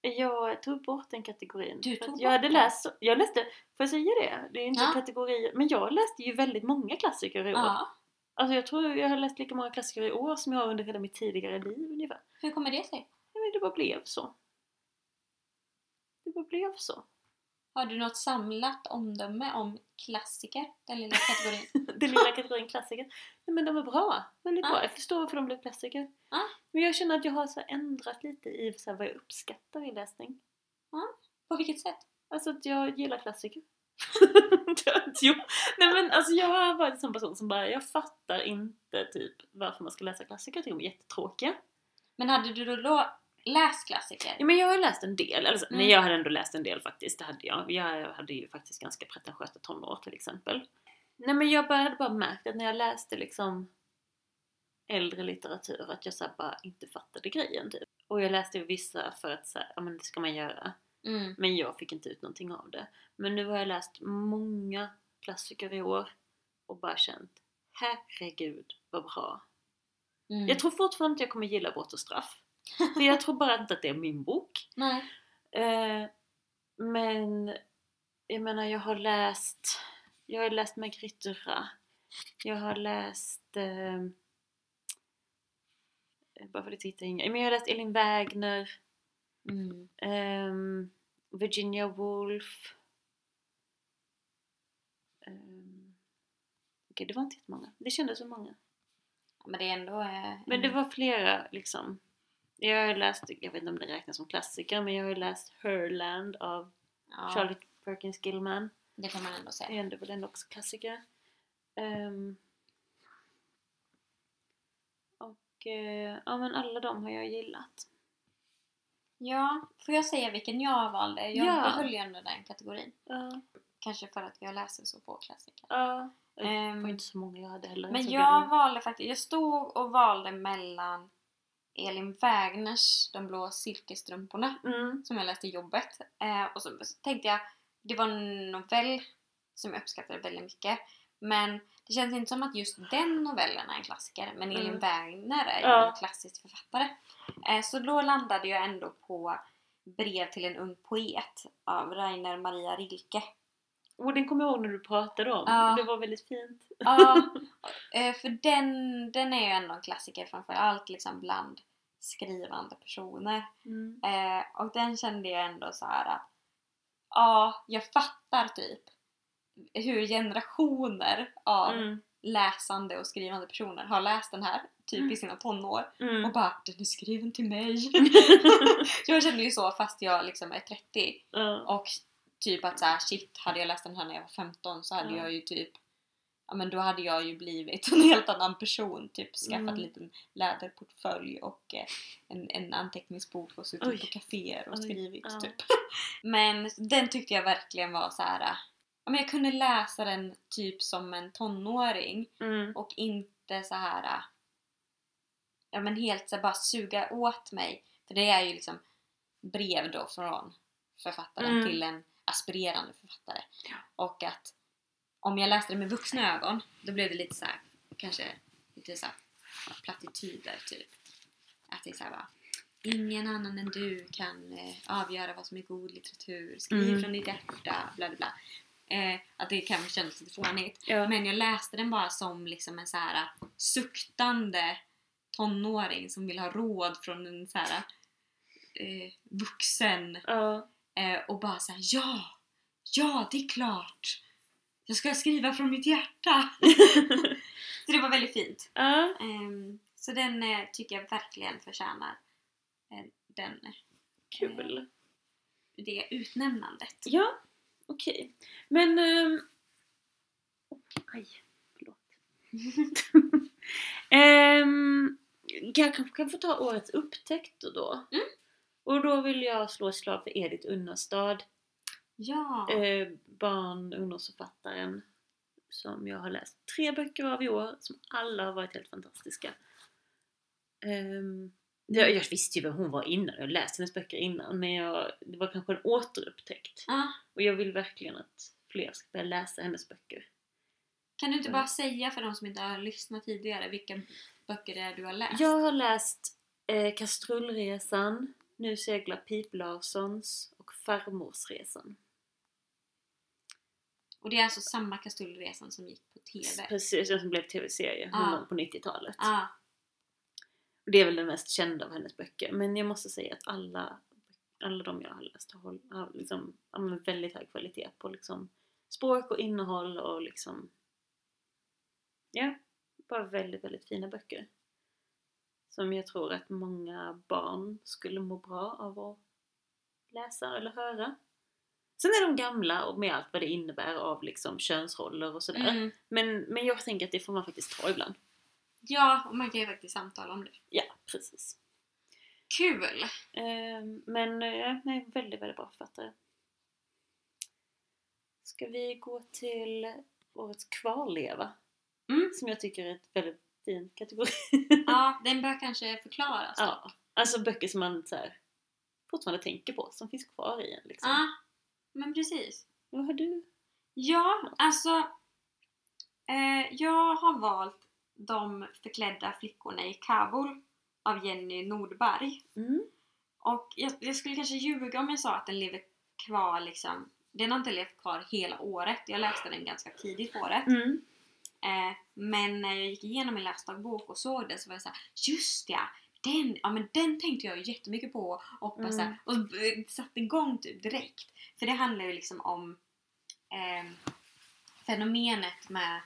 Jag tog bort den kategorin. Du tog att jag bort hade läst, jag läste, får jag säga det? Det är ju inte Ja. kategorier, men jag läste ju väldigt många klassiker i år. Ja. Alltså jag tror jag har läst lika många klassiker i år som jag har under hela mitt tidigare liv ungefär. Hur kommer det sig? Ja, men det bara blev så. Det bara blev så. Har du något samlat omdöme om klassiker? Den lilla kategorin. Den lilla kategorin klassiker. Nej men de är bra. Väldigt Ja. bra. Jag förstår varför de blev klassiker. Ja. Men jag känner att jag har så ändrat lite i så vad jag uppskattar i läsning. På vilket sätt? Alltså att jag gillar klassiker. jo. Nej men alltså jag har varit en sån person som bara, jag fattar inte typ varför man ska läsa klassiker. Jag tycker de är jättetråkiga. Men hade du då läst klassiker? Ja, men jag har läst en del. Alltså, Mm. Nej jag hade ändå läst en del faktiskt. Det hade jag. Jag hade ju faktiskt ganska pretentiösa tonår till exempel. Nej men jag bara, hade bara märkt att när jag läste liksom äldre litteratur att jag så bara inte fattade grejen typ. Och jag läste ju vissa för att så här, ja men det ska man göra. Mm. Men jag fick inte ut någonting av det. Men nu har jag läst många klassiker i år och bara känt herregud vad bra. Mm. Jag tror fortfarande inte jag kommer gilla Brott och straff. För jag tror bara inte att det är min bok. Nej. Eh, men jag menar jag har läst jag har läst Marguerite Duras. Jag har läst eh, bara för att hitta inga. Men jag har läst Elin Wägner, Mm. ehm, Virginia Woolf. Um, Okej, det var inte jättemånga. Det kändes som många. Men det är ändå... Eh, Men det var flera liksom. Jag har läst, jag vet inte om det räknas som klassiker, men jag har läst Herland av ja, Charlotte Perkins Gilman. Det får man ändå Det är säga. väl ändå också klassiker. Ehm, och eh, ja men alla de har jag gillat. Ja, får jag säga vilken jag valde? Jag Ja. behöll ju ändå den kategorin. Ja. Kanske för att jag läser så få klassiker. Ja. Det var inte så många jag hade heller. Men såg jag valde faktiskt, jag stod och valde mellan Elin Wägners De blå silkesstrumporna Mm. som jag läste i jobbet. Eh, och så, så tänkte jag, det var en novell som jag uppskattade väldigt mycket. Men det känns inte som att just den novellen är en klassiker. Men Elin Mm. Wägner är ju Ja. en klassisk författare. Eh, så då landade jag ändå på Brev till en ung poet av Rainer Maria Rilke. Och den kommer jag ihåg när du pratade om. Ja. Det var väldigt fint. Ja, eh, för den, den är ju ändå en klassiker framförallt liksom bland skrivande personer. Mm. Eh, och den kände jag ändå så här att ja, jag fattar typ hur generationer av Mm. läsande och skrivande personer har läst den här typ i sina tonår Mm. och bara den är skriven till mig. jag kände ju så fast jag liksom är 30 Ja. och typ att så här, shit, hade jag läst den här när jag var 15 så hade Ja. jag ju typ Ja men då hade jag ju blivit en helt annan person. Typ skaffat Mm. en liten läderportfölj och eh, en, en anteckningsbok och suttit Oj. på kaféer och Oj, skrivit ja. typ. Men den tyckte jag verkligen var så här. eh, Ja, men jag kunde läsa den typ som en tonåring Mm. och inte så här. Ja men helt så här, bara suga åt mig. För det är ju liksom brev då från författaren Mm. till en aspirerande författare. Ja. Och att om jag läste det med vuxna ögon då blev det lite så här, kanske lite så här plattityder typ. Att det är så här bara Ingen annan än du kan eh, avgöra vad som är god litteratur. Skriv Mm. från ditt hjärta, bla bla bla. Eh, att det kan kännas lite fånigt. Ja. Men jag läste den bara som liksom en så här suktande tonåring som vill ha råd från en så här eh, vuxen Ja. Eh, och bara såhär ja, ja det är klart. Jag ska skriva från mitt hjärta. så det var väldigt fint. Ja. Ehm, så den eh, tycker jag verkligen förtjänar eh, den, Kul. det utnämnandet. Ja, okej. Men... ehm, aj, förlåt. Ehm, jag kanske kan få ta årets upptäckter då. Mm. Och då vill jag slå ett slag för Edith Unnestad. Ja. Eh, barn och ungdomsförfattaren. Som jag har läst tre böcker av i år. Som alla har varit helt fantastiska. Ehm, jag, jag visste ju vem hon var innan. Jag har läst hennes böcker innan. Men jag, det var kanske en återupptäckt. Ja. Och jag vill verkligen att fler ska börja läsa hennes böcker. Kan du inte bara säga för de som inte har lyssnat tidigare vilka böcker det är du har läst? Jag har läst eh, Kastrullresan Nu seglar Pip Larssons och Farmorsresan. Och det är alltså samma Kastrullresan som gick på TV. Precis, som blev tv-serie gång på 90-talet. Ah, Det är väl den mest kända av hennes böcker. Men jag måste säga att alla, alla de jag har läst har, har liksom, men väldigt hög kvalitet på liksom språk och innehåll och liksom Ja, bara väldigt, väldigt fina böcker. Som jag tror att många barn skulle må bra av att läsa eller höra. Sen är de gamla och med allt vad det innebär av liksom könsroller och sådär. mm. Men, men jag tänker att det får man faktiskt ta ibland. Ja, och man kan ju faktiskt samtala om det. Ja, precis. Kul! Ehm, Men eh, nej, väldigt, väldigt bra författare. Ska vi gå till årets kvarleva? Mm. Som jag tycker är ett väldigt fin kategori. Ja, den bör kanske förklaras. ja, alltså böcker som man så här, fortfarande tänker på, som finns kvar i en. Liksom. Ja, men precis. Vad har du? Ja, alltså. Eh, jag har valt De förklädda flickorna i Kabul av Jenny Nordberg. Mm. Och jag, jag skulle kanske ljuga om jag sa att den lever kvar liksom. Den har inte levt kvar hela året. Jag läste den ganska tidigt på året. Mm. Eh, men när jag gick igenom min läsdagbok och såg den så var jag såhär, just ja! Den, ja men den tänkte jag ju jättemycket på och, bara Mm. så här, och satte igång typ direkt. För det handlar ju liksom om eh, fenomenet med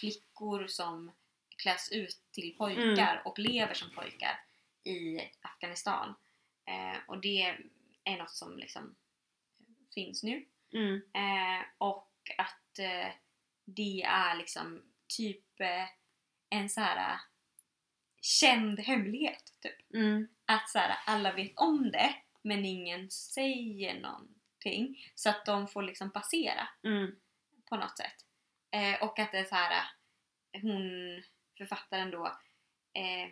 flickor som kläs ut till pojkar Mm. och lever som pojkar i Afghanistan. Eh, och det är något som liksom finns nu. Mm. Eh, och att eh, det är liksom typ eh, en så här eh, känd hemlighet. Typ. Mm. Att så här, alla vet om det men ingen säger någonting. Så att de får liksom passera Mm. på något sätt. Eh, och att det är så här eh, hon, författaren då, eh,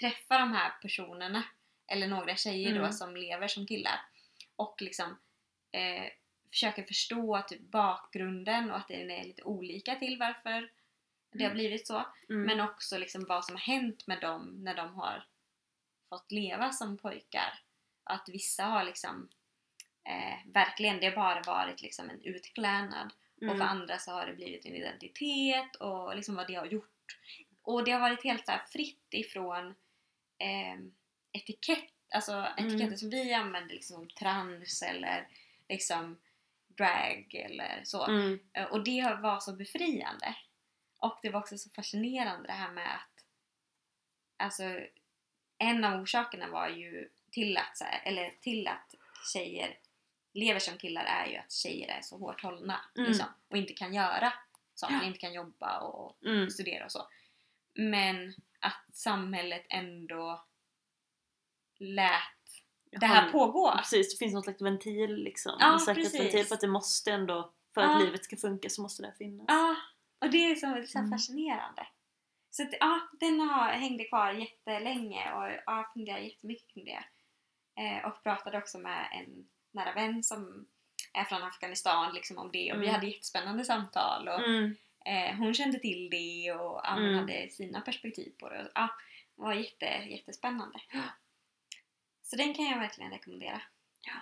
träffar de här personerna, eller några tjejer då Mm. som lever som killar och liksom eh, försöker förstå typ bakgrunden och att den är lite olika till varför det har Mm. blivit så. Mm. Men också liksom vad som har hänt med dem när de har fått leva som pojkar. Att vissa har liksom eh, verkligen, det har bara varit liksom en utklädnad och för Mm. andra så har det blivit en identitet och liksom vad det har gjort. Och det har varit helt så fritt ifrån eh, etikett, alltså etiketter Mm. som vi använder liksom som trans eller liksom drag eller så. Mm. Eh, Och det var så befriande. Och det var också så fascinerande det här med att alltså en av orsakerna var ju till att, eller till att tjejer lever som killar är ju att tjejer är så hårt hållna Mm. liksom, och inte kan göra saker, Ja. inte kan jobba och Mm. studera och så. Men att samhället ändå lät det här Har- pågå. Precis, det finns någon slags ventil liksom. Ja, en säkerhetsventil för att det måste ändå, för Ja. att livet ska funka så måste det finnas. Ja, och det är så, så här Mm. fascinerande. Så att, ja, den har, hängde kvar jättelänge och jag har funderat jättemycket kring det. Eh, och pratade också med en nära vän som är från Afghanistan liksom om det och vi Mm. hade jättespännande samtal och Mm. eh, hon kände till det och ja, hon Mm. hade sina perspektiv på det. Och, ja, det var jätte, jättespännande. Så den kan jag verkligen rekommendera. Ja.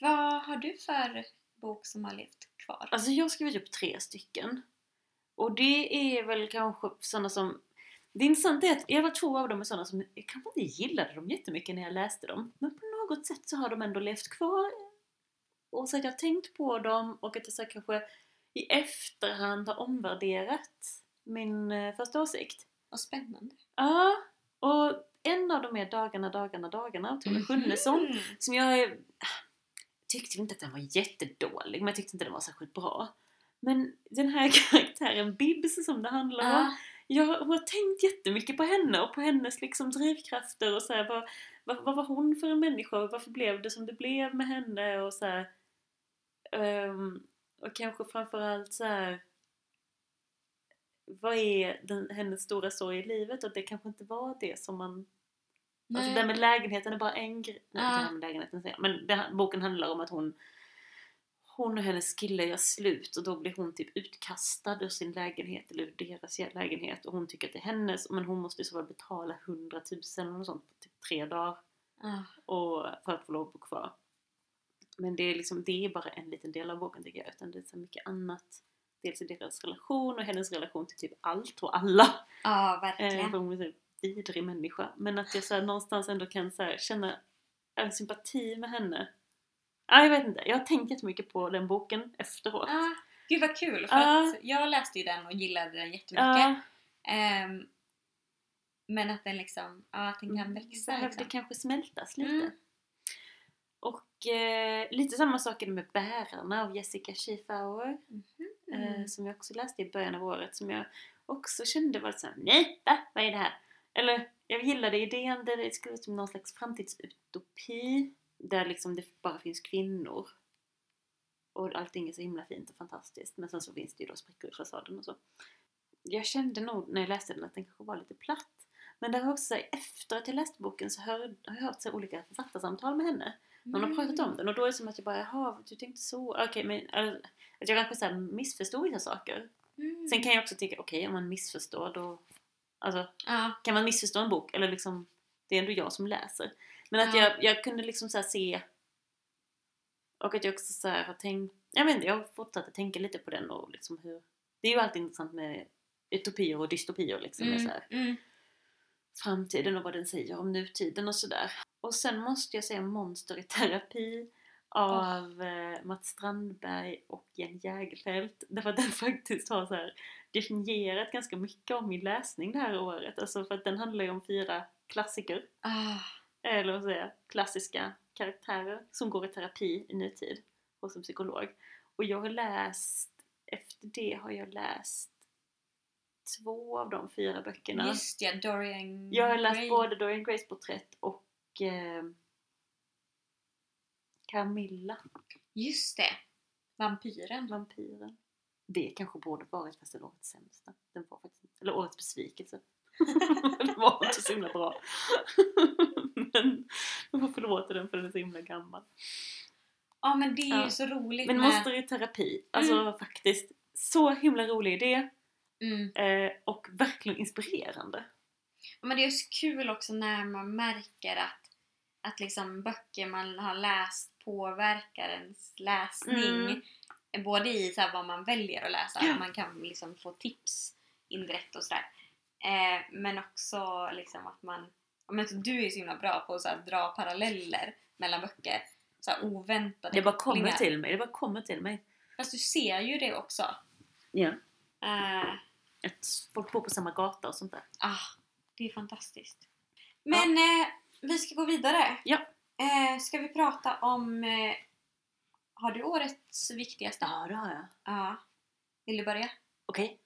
Vad har du för bok som har levt kvar? Alltså jag har skrivit upp tre stycken. Och det är väl kanske sådana som... Det intressanta är att jag var två av dem är sådana som jag kanske inte gillade dem jättemycket när jag läste dem. Men på något sätt så har de ändå levt kvar. Och så att jag har tänkt på dem och att jag så kanske i efterhand har omvärderat min eh, första åsikt. Vad spännande. Ja, och en av dem är Dagarna, dagarna, dagarna av Tove Schunnesson. Mhm. Som jag eh, tyckte inte att den var jättedålig, men jag tyckte inte den var särskilt bra. Men den här karaktären Bibs som det handlar om, Ja. jag har tänkt jättemycket på henne och på hennes liksom drivkrafter och så här, vad, vad, vad var hon för en människa och varför blev det som det blev med henne och så här, ehm, och kanske framförallt så här. Vad är den, hennes stora sorg i livet? Och det kanske inte var det som man Alltså Nej. det med lägenheten är bara en grej. Nej, Ja. inte det här med lägenheten säger jag. Men det här, boken handlar om att hon hon och hennes kille gör slut och då blir hon typ utkastad ur sin lägenhet eller ur deras lägenhet och hon tycker att det är hennes men hon måste i så fall betala 100 000 eller något sånt på typ tre dagar. Ah. och för att få lov att bo kvar. Men det är, liksom, det är bara en liten del av boken tycker jag, utan det är så mycket annat. Dels i deras relation och hennes relation till typ allt och alla. Ja, Eh, verkligen. en vidrig människa. Men att jag så någonstans ändå kan så känna en sympati med henne. Ja, jag vet inte. Jag har tänkt jättemycket på den boken efteråt. Ah, gud vad kul! För att jag läste ju den och gillade den jättemycket. Ja, Ehm, men att den liksom, ja att den kan växa behövde liksom. kanske smältas lite. Mm. Och eh, lite samma sak med Bärarna av Jessica Schiefauer. Mhm. eh, som jag också läste i början av året som jag också kände var såhär, nej, va? Vad är det här? Eller jag gillade idén där det skulle vara som någon slags framtidsutopi där liksom det bara finns kvinnor och allting är så himla fint och fantastiskt men sen så finns det ju då sprickor i fasaden och så. Jag kände nog när jag läste den att den kanske var lite platt men det har också efter att jag läste boken så hör, har jag hört så olika författarsamtal med henne någon har pratat Mm. om den och då är det som att jag bara, jaha, du tänkte så, okej men eller, att jag kanske så här missförstod vissa saker. Mm. Sen kan jag också tycka, okej om man missförstår då, alltså Ja, kan man missförstå en bok eller liksom, det är ändå jag som läser. Men att Ja. jag, jag kunde liksom så se och att jag också så här har tänkt, jag vet inte, jag har fortsatt att tänka lite på den och liksom hur, det är ju alltid intressant med utopier och dystopier liksom, med så här, mm. framtiden och vad den säger om nutiden och sådär. Och sen måste jag säga Monster i terapi av eh, Mats Strandberg och Jen Jägerfeld. Därför att den faktiskt har så här definierat ganska mycket om min läsning det här året. Alltså för att den handlar ju om fyra klassiker, Ah, eller vad säga, klassiska karaktärer som går i terapi i nutid hos en psykolog. Och jag har läst, efter det har jag läst två av de fyra böckerna. just ja, Dorian Jag har läst Gray. både Dorian Grays porträtt och eh, Camilla, Just det! Vampyren. vampyren. Det kanske borde varit fast den årets sämsta. Den var faktiskt eller årets besvikelse. den var inte så himla bra. men man får förlåta den för den är så himla gammal. Ja men det är Ja. ju så roligt Men med... Monster i terapi, alltså faktiskt så himla rolig idé Mm. eh, och verkligen inspirerande. Men det är så kul också när man märker att, att liksom böcker man har läst påverkar ens läsning. Både i så här vad man väljer att läsa, Ja. man kan liksom få tips indirekt och sådär. Eh, men också liksom att man... ja, Men du är så himla bra på att så här, dra paralleller mellan böcker. Så här, oväntade Det bara kommer till mig, det bara kommer till mig. Fast du ser ju det också. Ja. Eh, Att folk bor på samma gata och sånt där. Ah, det är fantastiskt. Men eh, vi ska gå vidare. Ja. Eh, ska vi prata om... Eh, har du årets viktigaste? Ja, det har jag. Ja. Vill du börja? Okej.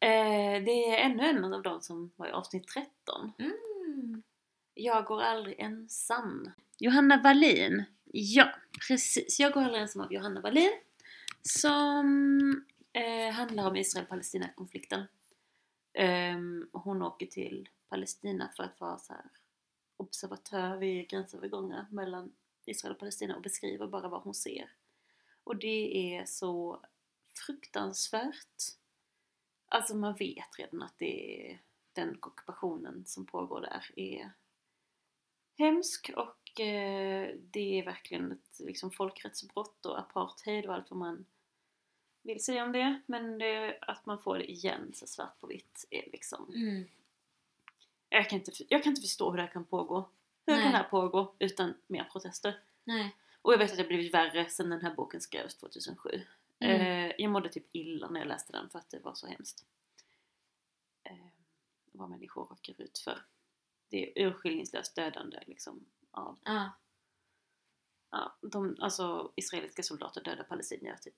Eh, det är ännu en av de som var i avsnitt 13. Mm. Jag går aldrig ensam. Johanna Wallin. Ja, precis. Jag går aldrig ensam av Johanna Wallin. Som eh, handlar om Israel-Palestina-konflikten. Ehm, hon åker till Palestina för att vara så här observatör vid gränsövergångar mellan Israel och Palestina och beskriver bara vad hon ser. Och det är så fruktansvärt. Alltså man vet redan att det är den ockupationen som pågår där är hemsk och eh, det är verkligen ett liksom, folkrättsbrott och apartheid och allt vad man vill säga om det. Men det, att man får det igen så svart på vitt är liksom... Mm. Jag kan, inte, jag kan inte förstå hur det här kan pågå. Hur Nej. kan det här pågå utan mer protester? Nej. Och jag vet att det har blivit värre sedan den här boken skrevs 2007. Mm. Eh, jag mådde typ illa när jag läste den för att det var så hemskt. Eh, vad människor råkar ut för. Det är urskillningslöst dödande liksom av, Ja. ja, de, alltså israeliska soldater dödar palestinier typ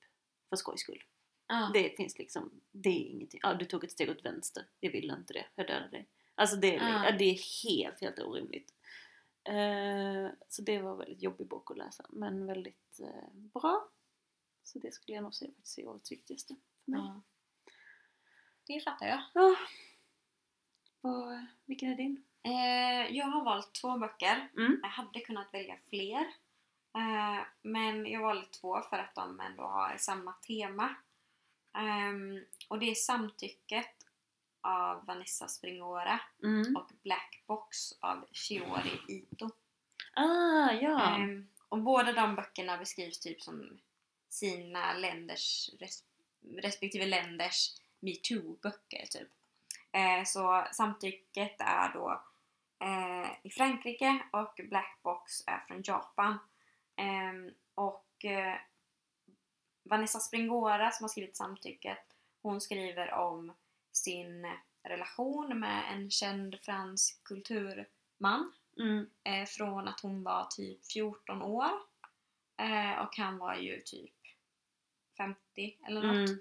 för skojs skull. Ja. Det finns liksom, det är ingenting. Ja, du tog ett steg åt vänster. Jag ville inte det. Jag dödade dig. Alltså det är, det är helt, helt orimligt. Eh, så det var en väldigt jobbig bok att läsa. Men väldigt eh, bra. Så det skulle jag nog säga faktiskt är årets viktigaste för mig. ja. Det fattar jag. Ja. Vad- vilken är din? Eh, jag har valt två böcker. Mm. Jag hade kunnat välja fler. Men jag valde två för att de ändå har samma tema. Ehm, och det är Samtycket av Vanessa Springora Mm. och Black Box av Shiori Ito. Ah, ja. Ehm, och båda de böckerna beskrivs typ som sina länders, res, respektive länders metoo-böcker typ. Eh, så samtycket är då eh, i Frankrike och Black Box är från Japan. Ehm, och eh, Vanessa Springora som har skrivit samtycket, hon skriver om sin relation med en känd fransk kulturman Mm. eh, från att hon var typ 14 år eh, och han var ju typ 50 eller något. Mm.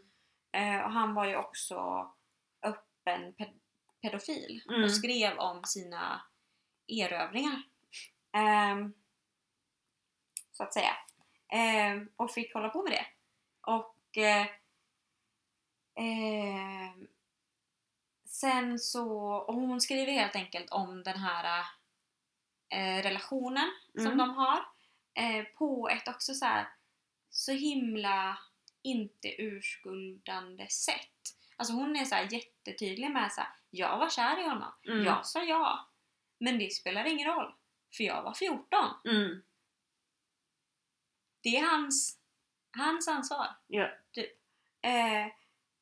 Eh, och han var ju också öppen ped- pedofil Mm. och skrev om sina erövringar. Ehm, så att säga. Ehm, och fick hålla på med det. Och eh, ehm, sen så, och hon skriver helt enkelt om den här eh, relationen som Mm. de har eh, på ett också så här så himla inte urskuldande sätt. Alltså hon är så här jättetydlig med så här, jag var kär i honom, Mm. jag sa ja. Men det spelar ingen roll, för jag var 14. Mm. Det är hans, hans ansvar. Ja. Typ. Eh,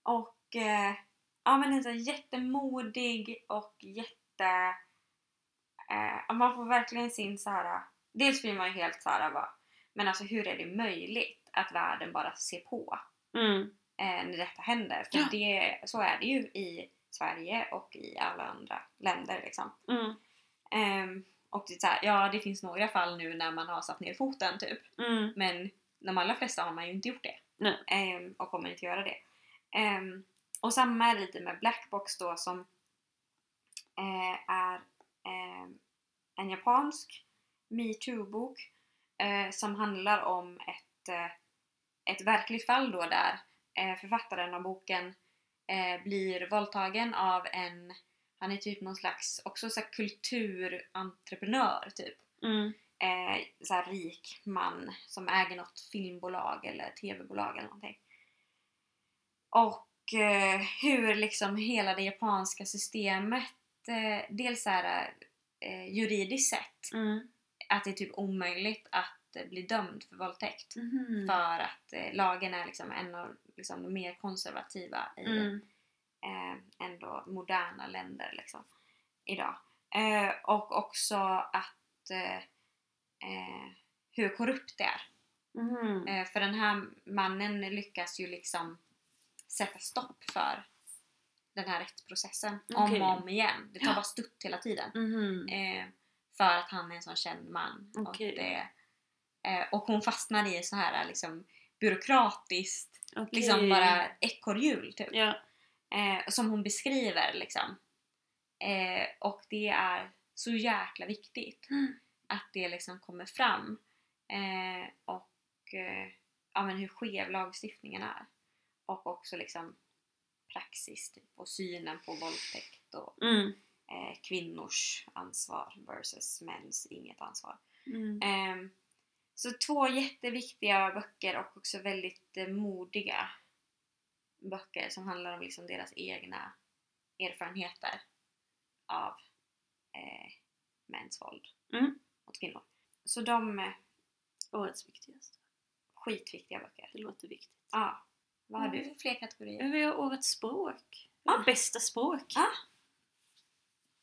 och eh, ja men en så här jättemodig och jätte... Eh, man får verkligen sin så här. Dels blir man ju helt så här bara, men alltså hur är det möjligt att världen bara ser på Mm. eh, när detta händer? För Ja. det, så är det ju i Sverige och i alla andra länder liksom. Mm. Ehm, och det är så här, ja det finns några fall nu när man har satt ner foten typ. Mm. Men de allra flesta har man ju inte gjort det. Ehm, och kommer inte göra det. Ehm, och samma är det lite med Blackbox då som eh, är ehm, en japansk metoo-bok eh, som handlar om ett, eh, ett verkligt fall då där eh, författaren av boken eh, blir våldtagen av en han är typ någon slags också så kulturentreprenör typ Mm. eh, så rik man som äger något filmbolag eller tv-bolag eller någonting. Och eh, hur liksom hela det japanska systemet, eh, dels här, eh, juridiskt sett, Mm. att det är typ omöjligt att eh, bli dömd för våldtäkt. Mhm. För att eh, lagen är liksom en av liksom, de mer konservativa i Mm. eh, ändå moderna länder liksom, idag. Eh, och också att eh, eh, hur korrupt det är. Eh, för den här mannen lyckas ju liksom sätta stopp för den här rättsprocessen Okej. om och om igen. Det tar Ja. bara stutt hela tiden. Mhm. Eh, för att han är en sån känd man. Okej. Och, det, eh, och hon fastnar i så här liksom byråkratiskt, Okej. liksom bara ekorrhjul typ. Ja. Eh, som hon beskriver liksom. Eh, och det är så jäkla viktigt Mm. att det liksom kommer fram. Eh, och eh, ja, men hur skev lagstiftningen är. Och också liksom praxis typ, och synen på våldtäkt och Mm. eh, kvinnors ansvar versus mäns inget ansvar. Mm. Ehm, så två jätteviktiga böcker och också väldigt eh, modiga böcker som handlar om liksom deras egna erfarenheter av eh, mäns våld Mm. mot kvinnor. Så de är Årets viktigaste. skitviktiga böcker. Det låter viktigt. Ja. Vad har du Mm. för fler kategorier? Vi har årets språk. Ah. Bästa språk. Ah.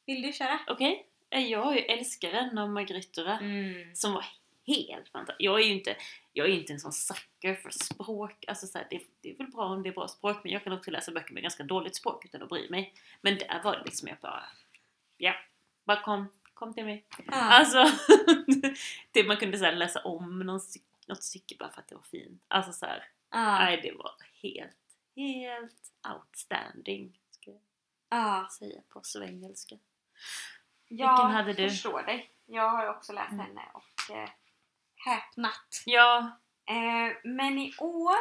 Vill du köra? Okej. Jag är ju älskaren av Margritora. Mm. Som var helt fantastisk. Jag är ju inte, jag är inte en sån sucker för språk. Alltså så här, det, det är väl bra om det är bra språk men jag kan också läsa böcker med ganska dåligt språk utan att bry mig. Men där var det liksom jag bara... Ja, bara kom, kom till mig. Ja. Alltså, det man kunde så läsa om någon, något stycke bara för att det var fint. Alltså så här, Ja. nej det var helt, helt outstanding. Ska jag Ja. säga på svengelska. Jag Vilken hade du? förstår dig. Jag har ju också läst Mm. henne och eh, häpnat. Ja. Eh, men i år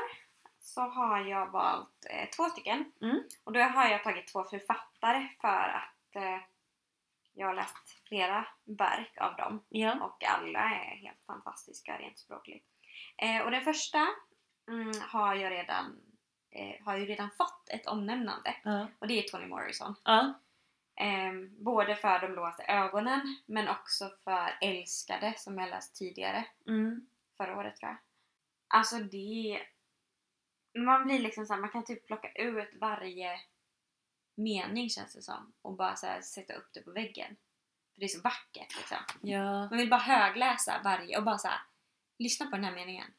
så har jag valt eh, två stycken. Mm. Och då har jag tagit två författare för att eh, jag har läst flera verk av dem. Ja. Och alla är helt fantastiska rent språkligt. Eh, och den första mm, har jag redan eh, har ju redan fått ett omnämnande Ja. och det är Toni Morrison. Ja. Ehm, både för De blåaste ögonen men också för Älskade som jag läst tidigare. Mm. Förra året tror jag. Alltså det... Man blir liksom så här, man kan typ plocka ut varje mening känns det som och bara så här, sätta upp det på väggen. För det är så vackert liksom. Ja. Man vill bara högläsa varje och bara så här, lyssna på den här meningen.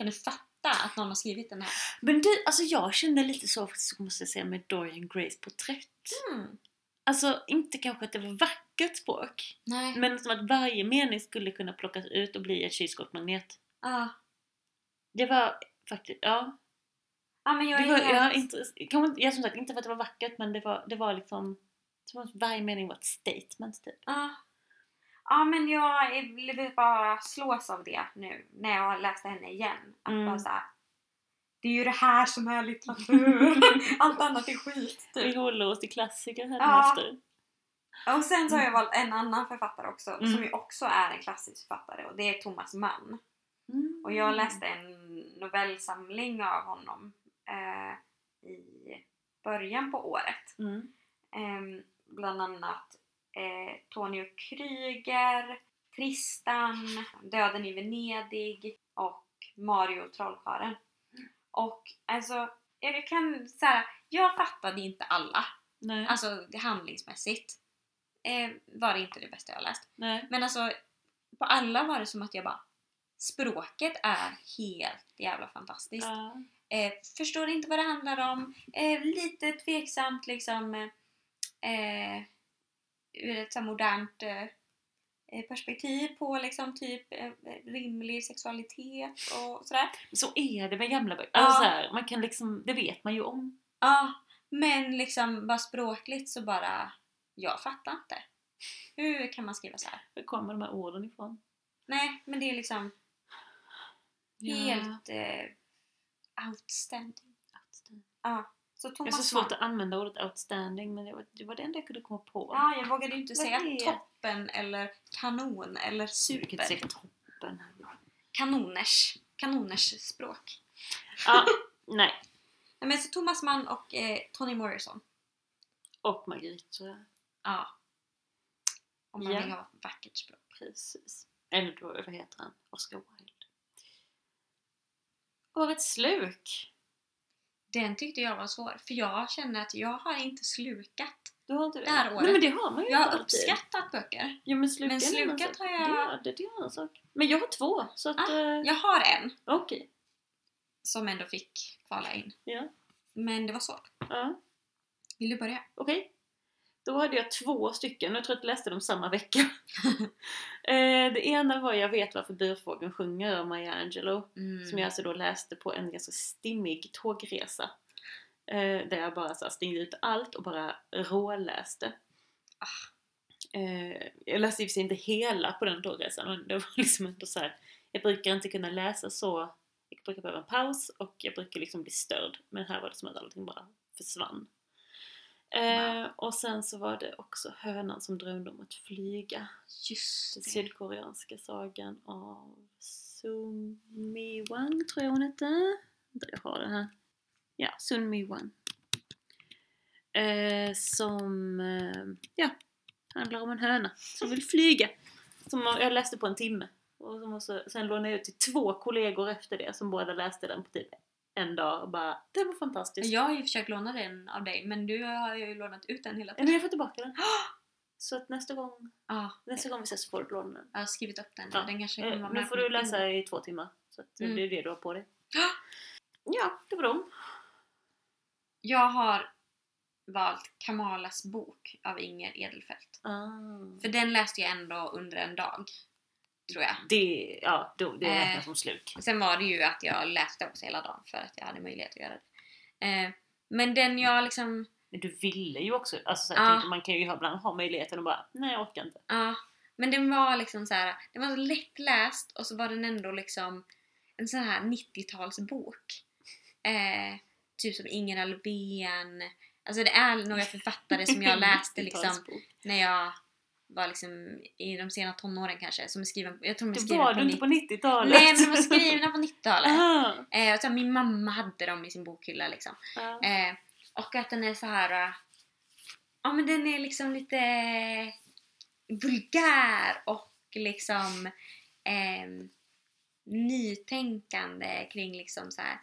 Kan du fatta att någon har skrivit den här? Men du, alltså jag kände lite så faktiskt måste jag säga med Dorian Grays porträtt. Mm. Alltså inte kanske att det var vackert språk. Nej. Men som att varje mening skulle kunna plockas ut och bli ett kylskåpsmagnet. Ja. Det var faktiskt, ja. Ja men jag Det är var, helt... ja, inte, kanske inte, ja, som sagt, inte för att det var vackert men det var, det var liksom som att varje mening var ett statement typ. Ja. Ja men jag vill bara slås av det nu när jag har läst henne igen. Att Mm. bara så här, Det är ju det här som är litteratur. Allt annat är skit. Vi Typ. håller oss till klassiker här Ja. efter. Och sen så har jag valt en annan författare också Mm. som ju också är en klassisk författare och det är Thomas Mann. Mm. Och jag läste en novellsamling av honom eh, i början på året. Mm. Ehm, bland annat eh, Tony och Kryger, Tristan, Döden i Venedig och Mario och Trollkarlen. Och alltså, jag kan säga, jag fattade inte alla. Nej. Alltså det handlingsmässigt eh, var det inte det bästa jag läst. Nej. Men alltså, på alla var det som att jag bara Språket är helt jävla fantastiskt. Ja. Eh, förstår inte vad det handlar om. Eh, lite tveksamt liksom eh, ur ett så modernt eh, eh, perspektiv på liksom typ eh, rimlig sexualitet och sådär. Så är det med gamla böcker. Ja. Alltså så här, man kan liksom, det vet man ju om. Ja, men liksom bara språkligt så bara, jag fattar inte. Hur kan man skriva så här? Var kommer de här orden ifrån? Nej, men det är liksom Ja. helt eh, outstanding. Ja, så Jag har Thomas så svårt Mann- att använda ordet outstanding men det var det, var det enda jag kunde komma på. Ja, jag vågade ju inte Vad säga är- toppen eller kanon eller Du kan inte säga super. toppen. Kanoners. Kanoners språk. Ja, nej. Nej, men så Thomas Mann och eh, Toni Morrison. Och Margrit. Ja. Om man Ja. vill ha vackert språk. Precis. Eller då, vad heter han? Oscar Wilde. Årets sluk. Den tyckte jag var svår, för jag känner att jag har inte slukat. Du har inte det? Det här året. Nej men det har man ju Jag har alltid. uppskattat böcker. Ja, men, Men slukat har jag- Det, det, det är en annan sak. Men jag har två så att... Ah, eh, Jag har en Okej. som ändå fick kvala in. Ja. Men det var svårt. Ja. Vill du börja? Okej. Då hade jag två stycken, jag tror att jag läste dem samma vecka. eh, det ena var Jag vet varför burfågeln sjunger av Maya Angelou. Mm. Som jag alltså då läste på en ganska stimmig tågresa. Eh, där jag bara så stängde ut allt och bara råläste. Eh, jag läste i och för sig inte hela på den tågresan men det var liksom ändå så här. Jag brukar inte kunna läsa så. Jag brukar behöva en paus och jag brukar liksom bli störd. Men här var det som att allting bara försvann. Eh, och sen så var det också Hönan som drömde om att flyga. Just Den det. sydkoreanska sagan av Sun Mi-Wan tror jag hon hette. Jag har den här. Ja, Sun Mi-Wan. Eh, som, eh, ja, handlar om en höna som vill flyga. Som jag läste på en timme. Och som också, sen lånade jag ut till två kollegor efter det som båda läste den på typ en dag och bara Det var fantastiskt. Jag har ju försökt låna den av dig, men du har ju lånat ut den hela Men tiden. jag får tillbaka den. Så att nästa gång, Ja, nästa gång vi ses får du låna den. jag har skrivit upp den. Ja. Den kanske Eh, kommer vara nu får du läsa i två timmar. Så att Mm. det är det du har på dig. Ja, det var dem. Jag har valt Kamalas bok av Inger Edelfelt. Ah. För den läste jag ändå under en dag. Tror jag. Det, ja, då, det Eh. räknas som sluk. Sen var det ju att jag läste också hela dagen för att jag hade möjlighet att göra det. Eh, men den jag liksom, Men du ville ju också, alltså här, tänkte, man kan ju ibland ha möjligheten och bara, nej jag orkar inte. ja. men den var liksom så här, den var så lättläst och så var den ändå liksom en sån här 90-talsbok. Eh, typ som Inger Alvén. Alltså det är några författare som jag läste liksom 90-talsbok. när jag var liksom i de sena tonåren kanske. Som är skriven, jag tror de är Det skrivna var på du inte 90 på 90-talet? Nej men de var skrivna på 90-talet. Aha. Eh, och så här, min mamma hade dem i sin bokhylla liksom. Ja. Eh, och att den är så här. eh, Ja men den är liksom lite vulgär och liksom ehm, nytänkande kring liksom så här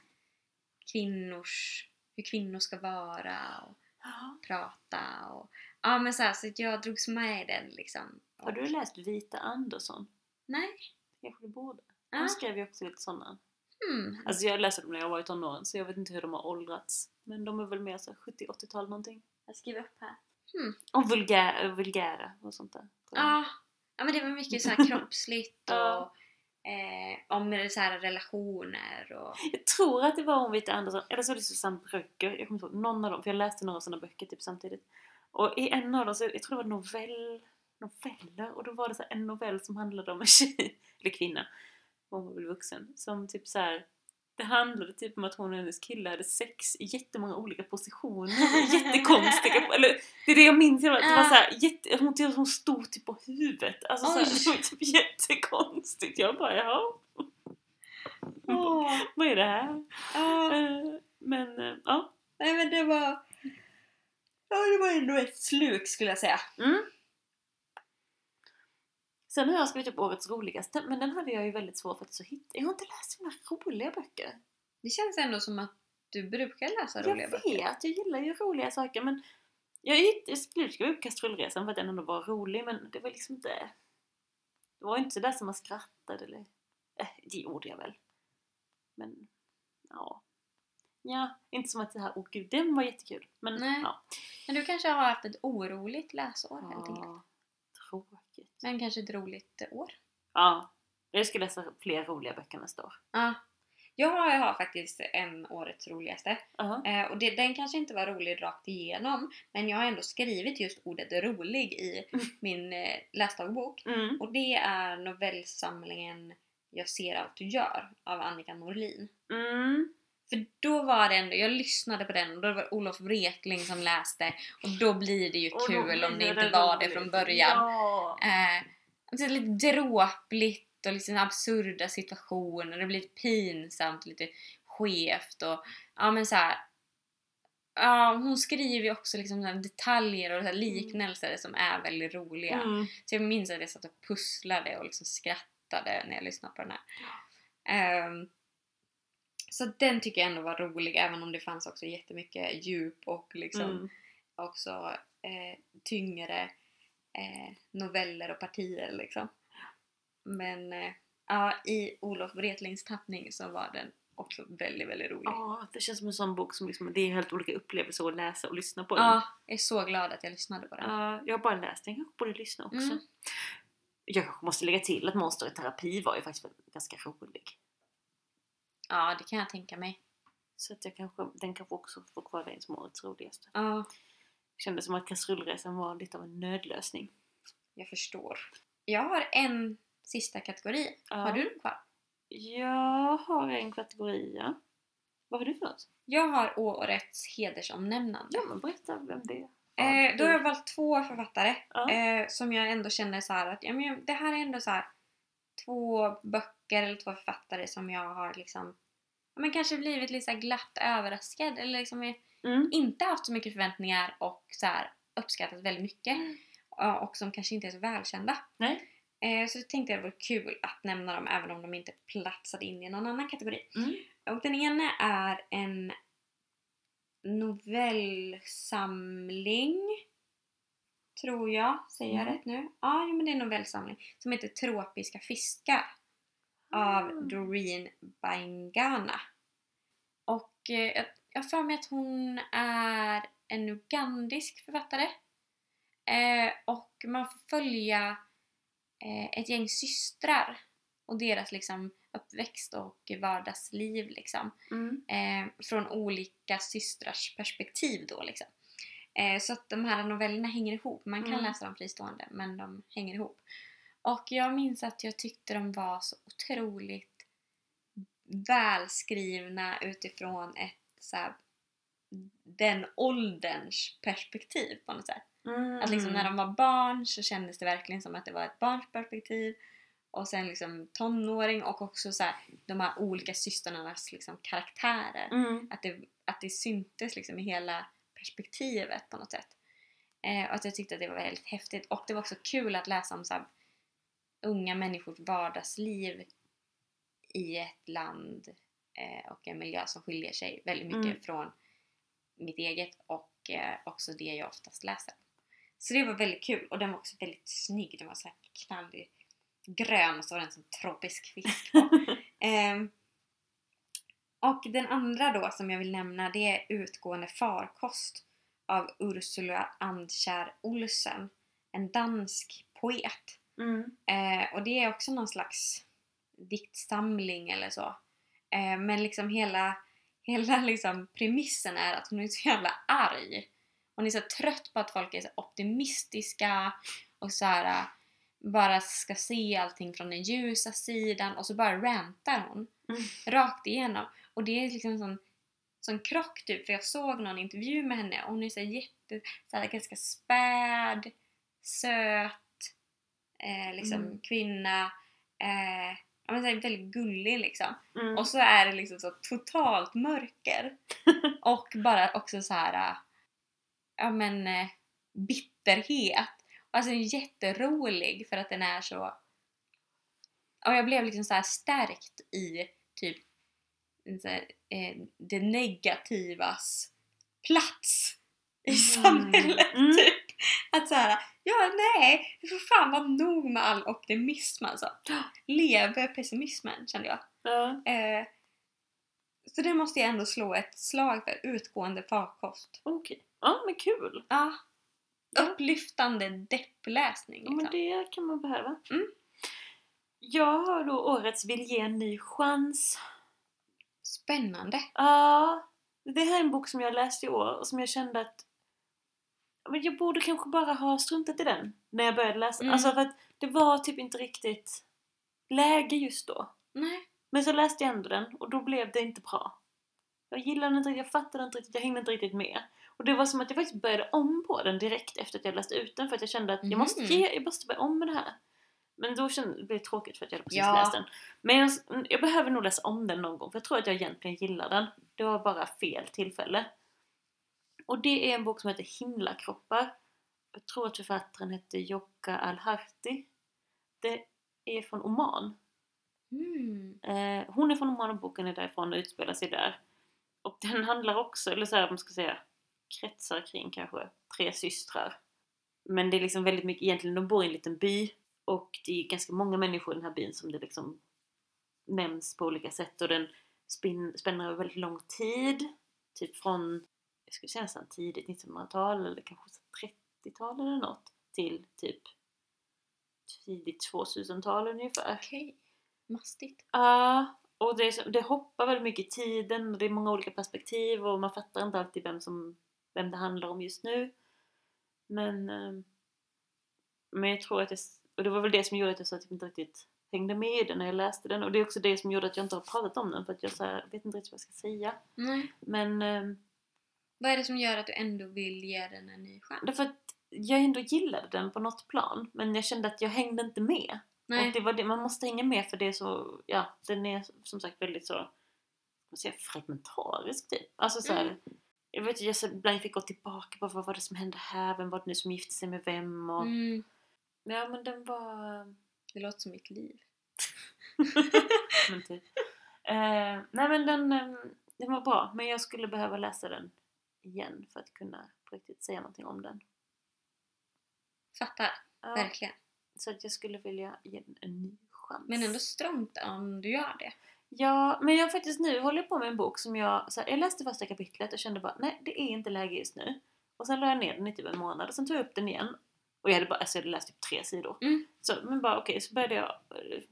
kvinnors, hur kvinnor ska vara och Ja. prata och ja men så här, så att jag drogs med i den liksom. Har du läst Vita Andersson? Nej? Kanske du borde? Hon skrev ju också lite sådana. Hmm. Alltså jag läste dem när jag var i tonåren så jag vet inte hur de har åldrats. Men de är väl mer så 70-80-tal någonting. Jag skriver upp här. Och vulgär, vulgära och sånt där. Ja, ja men det var mycket så här kroppsligt och eh, om så här relationer och Jag tror att det var hon Vita Andersson, eller så var det Susanne Brögger, jag kommer inte ihåg, någon av dem, för jag läste några sådana böcker typ samtidigt. Och i en av dem, så, jag tror det var novell, noveller, och då var det så en novell som handlade om en tjej, eller kvinna, hon var väl vuxen, som typ så här. Det handlade typ om att hon och hennes kille hade sex i jättemånga olika positioner. Jättekonstiga. Eller, det är det jag minns. Det var, så här, jätte, hon, typ- hon stod typ på huvudet. Alltså så här, det var typ jättekonstigt. Jag bara jaha, Åh, vad är det här? Eh, Men eh, ja. Nej men det var... Ja det var ändå ett sluk skulle jag säga. Mm. Sen har jag skrivit upp årets roligaste, men den hade jag ju väldigt svårt att hitta. Jag har inte läst så många roliga böcker. Det känns ändå som att du brukar läsa roliga jag böcker. vet, jag gillar ju roliga saker men jag, jag skulle skriva upp Kastrullresan för att den ändå var rolig men det var liksom inte... Det var inte sådär som man skrattade eller... Eh, det gjorde jag väl. Men, ja. Ja, inte som att det här, åh gud, den var jättekul. Men, Nej. ja. Men du kanske har haft ett oroligt läsår helt enkelt. ja. Tråkigt. Men kanske ett roligt år. Ja. Jag ska läsa fler roliga böcker nästa år. Ja. Jag har, jag har faktiskt en årets roligaste. Ja. Eh, och det, den kanske inte var rolig rakt igenom. Men jag har ändå skrivit just ordet rolig i Mm. min eh, läsdagbok. Mm. Och det är novellsamlingen Jag ser allt du gör av Annika Norlin. Mm. För då var det ändå, jag lyssnade på den och då var det Olof Wretling som läste och då blir det ju Och kul om det inte var det från början. Ja. Eh, alltså lite dråpligt och liksom absurda situationer. Det blir lite pinsamt, lite skevt och ja men så här. Ja, hon skriver ju också liksom detaljer och så här liknelser som är väldigt roliga. Mm. Så jag minns att jag satt och pusslade och liksom skrattade när jag lyssnade på den här. Ehm, så den tycker jag ändå var rolig även om det fanns också jättemycket djup och liksom Mm. också eh, tyngre eh, noveller och partier liksom. Men eh, ja, i Olof Wretlings tappning så var den också väldigt, väldigt rolig. Ja, det känns som en sån bok som liksom, det är helt olika upplevelser att läsa och lyssna på den. Ja, jag är så glad att jag lyssnade på den. Ja, jag har bara läst den, jag kanske borde lyssna också. Mm. Jag kanske måste lägga till att Monster i terapi var ju faktiskt ganska rolig. Ja, det kan jag tänka mig. Så att jag kanske, den kanske också får kvar den som årets roligaste. Ja, Det kändes som att Kastrullresan var lite av en nödlösning. jag förstår. Jag har en sista kategori. Ja. Har du den kvar? Jag har en kategori, ja. Vad har du för något? Jag har årets hedersomnämnande. Ja men berätta vem det är. Eh, då har jag valt två författare Ja. eh, som jag ändå känner så här att ja, men det här är ändå så här två böcker eller två författare som jag har liksom men kanske blivit lite så glatt överraskad eller liksom Mm. inte haft så mycket förväntningar och så här uppskattat väldigt mycket Mm. Och som kanske inte är så välkända. Nej. Eh, så tänkte jag det vore kul att nämna dem även om de inte platsade in i någon annan kategori. Mm. Och den ena är en novellsamling. Tror jag. Säger jag Mm. rätt nu? Ja, jo, men det är en novellsamling. Som heter Tropiska fiskar. Av Mm. Doreen Baingana. Och eh, jag- jag har för mig att hon är en ugandisk författare. Eh, och man får följa eh, ett gäng systrar och deras liksom uppväxt och vardagsliv liksom. Mm. Eh, från olika systrars perspektiv då liksom. Eh, så att de här novellerna hänger ihop. Man kan Mm. läsa dem fristående men de hänger ihop. Och jag minns att jag tyckte de var så otroligt välskrivna utifrån ett så här, den ålderns perspektiv på något sätt. Mm. Att liksom när de var barn så kändes det verkligen som att det var ett barns perspektiv. Och sen liksom tonåring och också så här, de här olika systrarnas liksom karaktärer. Mm. Att, det, att det syntes liksom i hela perspektivet på något sätt. Eh, och att jag tyckte att det var väldigt häftigt. Och det var också kul att läsa om så här, unga människors vardagsliv i ett land eh, och en miljö som skiljer sig väldigt mycket Mm. från mitt eget och eh, också det jag oftast läser. Så det var väldigt kul och den var också väldigt snygg. Den var så här knallig grön och så var den som tropisk fisk på. Ehm, och den andra då som jag vill nämna det är Utgående farkost av Ursula Andkjær Olsen. En dansk poet. Mm. Eh, och det är också någon slags diktsamling eller så. Eh, men liksom hela, hela liksom premissen är att hon är så jävla arg. Hon är så trött på att folk är så optimistiska och så här, äh, bara ska se allting från den ljusa sidan och så bara rantar hon. Mm. Rakt igenom. Och det är liksom en sån, sån krock typ, för jag såg någon intervju med henne och hon är så jätte, så här, ganska späd, söt, eh, liksom Mm. kvinna. Eh, ja, men så väldigt gullig liksom. Mm. Och så är det liksom så totalt mörker. och bara också så här, äh, ja men eh, bitterhet. Alltså den är jätterolig för att den är så... Och jag blev liksom så här stärkt i typ så här, eh, det negativas plats i Mm. samhället. Mm. Typ. Att såhär, ja nej, det får fan vara nog med all optimism alltså. Leve pessimismen kände jag. Ja. Eh, så det måste jag ändå slå ett slag för, utgående farkost. Okej. Ja men kul. Ja. Upplyftande deppläsning Ja, men liksom. det kan man behöva. Mm. Jag har då årets Vill ge en ny chans. Spännande. Ja, det här är en bok som jag läste i år och som jag kände att men jag borde kanske bara ha struntat i den när jag började läsa. Mm. Alltså för att det var typ inte riktigt läge just då. Nej. Men så läste jag ändå den och då blev det inte bra. Jag gillade den inte riktigt, jag fattade inte riktigt, jag hängde inte riktigt med. Och det var som att jag faktiskt började om på den direkt efter att jag läste ut den för att jag kände att jag måste ge, jag måste börja om med det här. Men då kände, det blev det tråkigt för att jag hade precis Ja. läst den. Men jag, jag behöver nog läsa om den någon gång för jag tror att jag egentligen gillar den. Det var bara fel tillfälle. Och det är en bok som heter Himlakroppar. Jag tror att författaren heter Jokka Al-Harti. Det är från Oman. Mm. Eh, hon är från Oman och boken är därifrån och utspelar sig där. Och den handlar också, eller så här, om man ska säga, kretsar kring kanske tre systrar. Men det är liksom väldigt mycket, egentligen de bor i en liten by och det är ganska många människor i den här byn som det liksom nämns på olika sätt och den spänner över väldigt lång tid. Typ från, jag skulle säga nästan tidigt 1900-tal eller kanske så 30-tal eller något till typ tidigt 2000-tal ungefär. Okej. Mastigt. Ja, och det, är det hoppar väldigt mycket i tiden och det är många olika perspektiv och man fattar inte alltid vem, som, vem det handlar om just nu. Men, eh, men jag tror att det, och det var väl det som gjorde att jag så typ inte riktigt hängde med i den när jag läste den och det är också det som gjorde att jag inte har pratat om den för att jag så här, vet inte riktigt vad jag ska säga. Nej. Men eh, Vad är det som gör att du ändå vill ge den en ny chans? därför att jag ändå gillade den på något plan men jag kände att jag hängde inte med. Nej. Och det var det, man måste hänga med för det är så, ja, den är som sagt väldigt så, man säga, fragmentarisk typ. Alltså så här, Mm. jag vet jag så ibland fick gå tillbaka på vad var det som hände här, vem var det nu som gifte sig med vem och, Mm. Ja men den var, Det låter som mitt liv. men typ. Eh, nej men den, eh, den var bra, men jag skulle behöva läsa den igen för att kunna på riktigt säga någonting om den. Fattar. Ja, Verkligen. så att jag skulle vilja ge den en ny chans. Men ändå strångt om du gör det. Ja, men jag faktiskt nu håller på med en bok som jag, så här, jag läste första kapitlet och kände bara nej det är inte läge just nu. Och sen la jag ner den i typ en månad och sen tog jag upp den igen. Och jag hade bara, alltså jag hade läst typ tre sidor. Mm. Så, men bara okej, så började jag,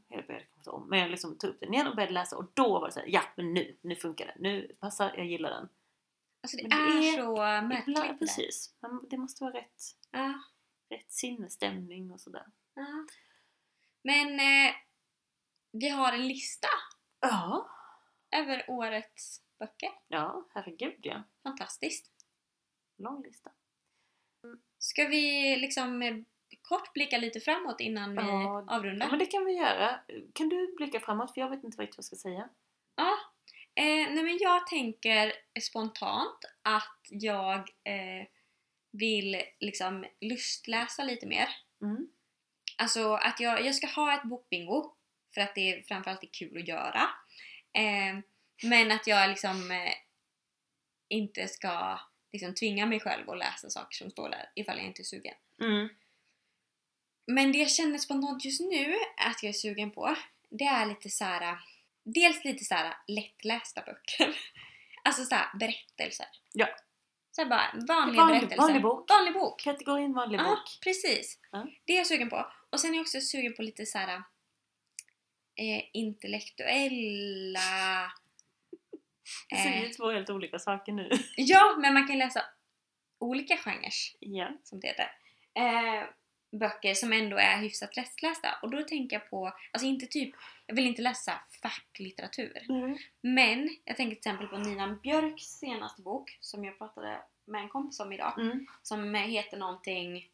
jag började kanske om, men jag liksom tog upp den igen och började läsa och då var det så här, ja men nu, nu funkar det, nu passar, jag gillar den. Alltså det, det är, är så märkligt. Precis, Man- det måste vara rätt, Ja, rätt sinnesstämning och sådär. ja. Men eh, vi har en lista Ja. över årets böcker. Ja, herregud ja. Fantastiskt. Lång lista. Ska vi liksom eh, kort blicka lite framåt innan vi Ja, avrundar? Ja, men det kan vi göra. Kan du blicka framåt? För jag vet inte riktigt vad jag ska säga. Ja. Eh, nej men jag tänker spontant att jag eh, vill liksom lustläsa lite mer. Mm. Alltså att jag, jag ska ha ett bokbingo för att det framförallt är kul att göra. Eh, men att jag liksom eh, inte ska liksom tvinga mig själv att läsa saker som står där ifall jag inte är sugen. Mm. Men det jag känner spontant just nu att jag är sugen på, det är lite så här. Dels lite så här lättlästa böcker. Alltså så här berättelser. Ja. Så bara vanliga Vanlig- berättelser. vanlig bok. Vanlig bok. Kategorin vanlig Ja, bok. precis. Ja. Det är jag sugen på. Och sen är jag också sugen på lite så här eh, intellektuella... Det säger Eh, ju två helt olika saker nu. ja, men man kan läsa olika genrer ja. som det heter. Eh, böcker som ändå är hyfsat lättlästa. Och då tänker jag på, alltså inte typ, jag vill inte läsa facklitteratur. Mm. Men jag tänker till exempel på Nina Björks senaste bok som jag pratade med en kompis om idag. Mm. Som heter någonting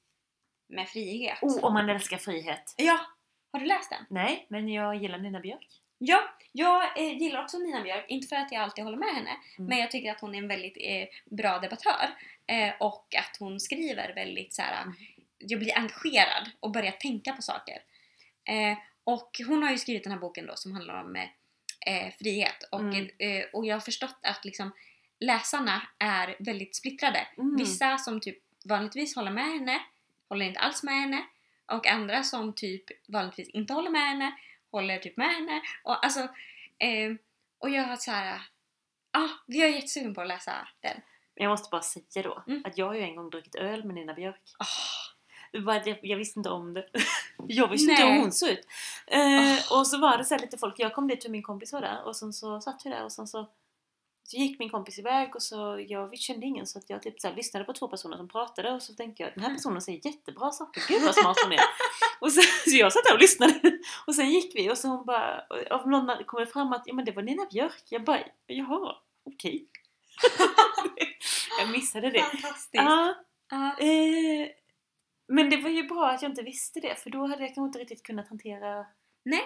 med frihet. Oh, om man älskar frihet. Ja! Har du läst den? Nej, men jag gillar Nina Björk. Ja, jag eh, gillar också Nina Björk. Inte för att jag alltid håller med henne. Mm. Men jag tycker att hon är en väldigt eh, bra debattör. Eh, och att hon skriver väldigt så här. Mm. Jag blir engagerad och börjar tänka på saker. Eh, och hon har ju skrivit den här boken då som handlar om eh, frihet. Och, Mm. eh, och jag har förstått att liksom läsarna är väldigt splittrade. Mm. Vissa som typ vanligtvis håller med henne håller inte alls med henne. Och andra som typ vanligtvis inte håller med henne håller typ med henne. Och alltså, eh, och jag har såhär, ja, ah, vi är jättesugen på att läsa den. Jag måste bara säga då Mm. att jag har ju en gång druckit öl med Nina Björk. Att jag, jag visste inte om det. Jag visste inte hur hon såg ut. Eh, Och så var det så lite folk, jag kom dit och min kompis var där och sen så satt vi där och sen så, så gick min kompis iväg och så jag vi kände ingen så att jag typ så här, lyssnade på två personer som pratade och så tänkte jag den här personen säger jättebra saker, gud vad smart hon är. och så, så jag satt där och lyssnade och sen gick vi och så hon bara, av någon kom det fram att ja, men det var Nina Björk. Jag bara, jaha, okej. jag missade det. fantastiskt! Ja. Eh, men det var ju bra att jag inte visste det för då hade jag kanske inte riktigt kunnat hantera Nej,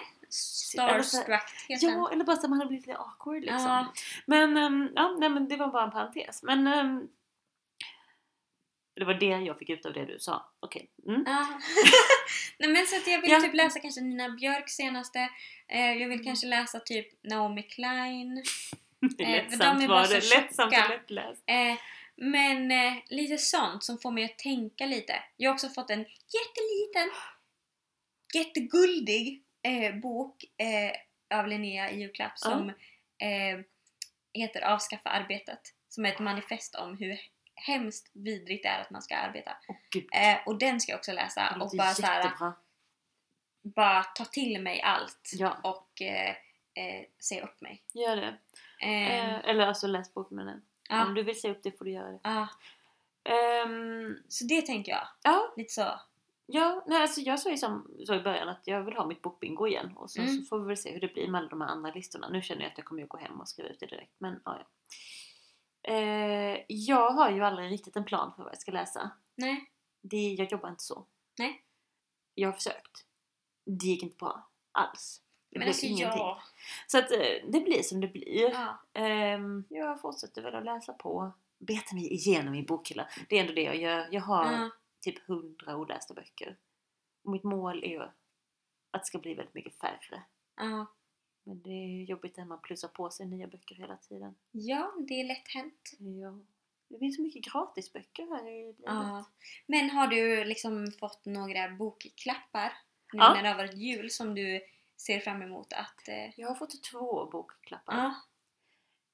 Eller så- starstruckheten. Ja, eller bara så att man hade blivit lite awkward liksom. Ja. Men, ehm, ja, nej, men det var bara en parentes. Men ehm, det var det jag fick ut av det du sa. Okej. Mm. Ja. Nej men så att jag vill Ja. typ läsa kanske Nina Björks senaste. Eh, jag vill kanske läsa typ Naomi Klein. Det Eh, lättsamt de var det. Lättsamt och lättläst. Eh, men eh, lite sånt som får mig att tänka lite. Jag har också fått en jätteliten, jätteguldig eh, bok eh, av Linnea i julklapp som eh, heter Avskaffa arbetet. Som är ett manifest om hur hemskt vidrigt det är att man ska arbeta. Eh, och den ska jag också läsa och bara, så här, jättebra. bara ta till mig allt Ja, och eh, eh, se upp mig. gör det. Eh, Eh, eller alltså läs boken med den. ja, Om du vill se upp det får du göra det. ja. Ehm, Så det tänker jag. ja, Lite så. Ja, nej, alltså jag sa ju som, så i början att jag vill ha mitt bokbingo igen och sen Mm. så får vi väl se hur det blir med alla de här andra listorna. Nu känner jag att jag kommer ju gå hem och skriva ut det direkt men ja, ja. Eh, jag har ju aldrig riktigt en plan för vad jag ska läsa. Nej. Det, jag jobbar inte så. Nej. Jag har försökt. Det gick inte bra alls. Det Men blev alltså ingenting. jag... Så att eh, det blir som det blir. Ja. Ehm, jag fortsätter väl att läsa på. Beta mig igenom min bokhylla. Det är ändå det jag gör. Jag har Ja. Typ hundra olästa böcker. Och mitt mål är ju att det ska bli väldigt mycket färre. Ja. Men det är jobbigt när man plussar på sig nya böcker hela tiden. ja, det är lätt hänt. Ja. Det finns så mycket gratisböcker här i livet. Ja. Men har du liksom fått några bokklappar nu Ja. när det har varit jul som du ser fram emot att... Eh, Jag har fått två bokklappar. ja.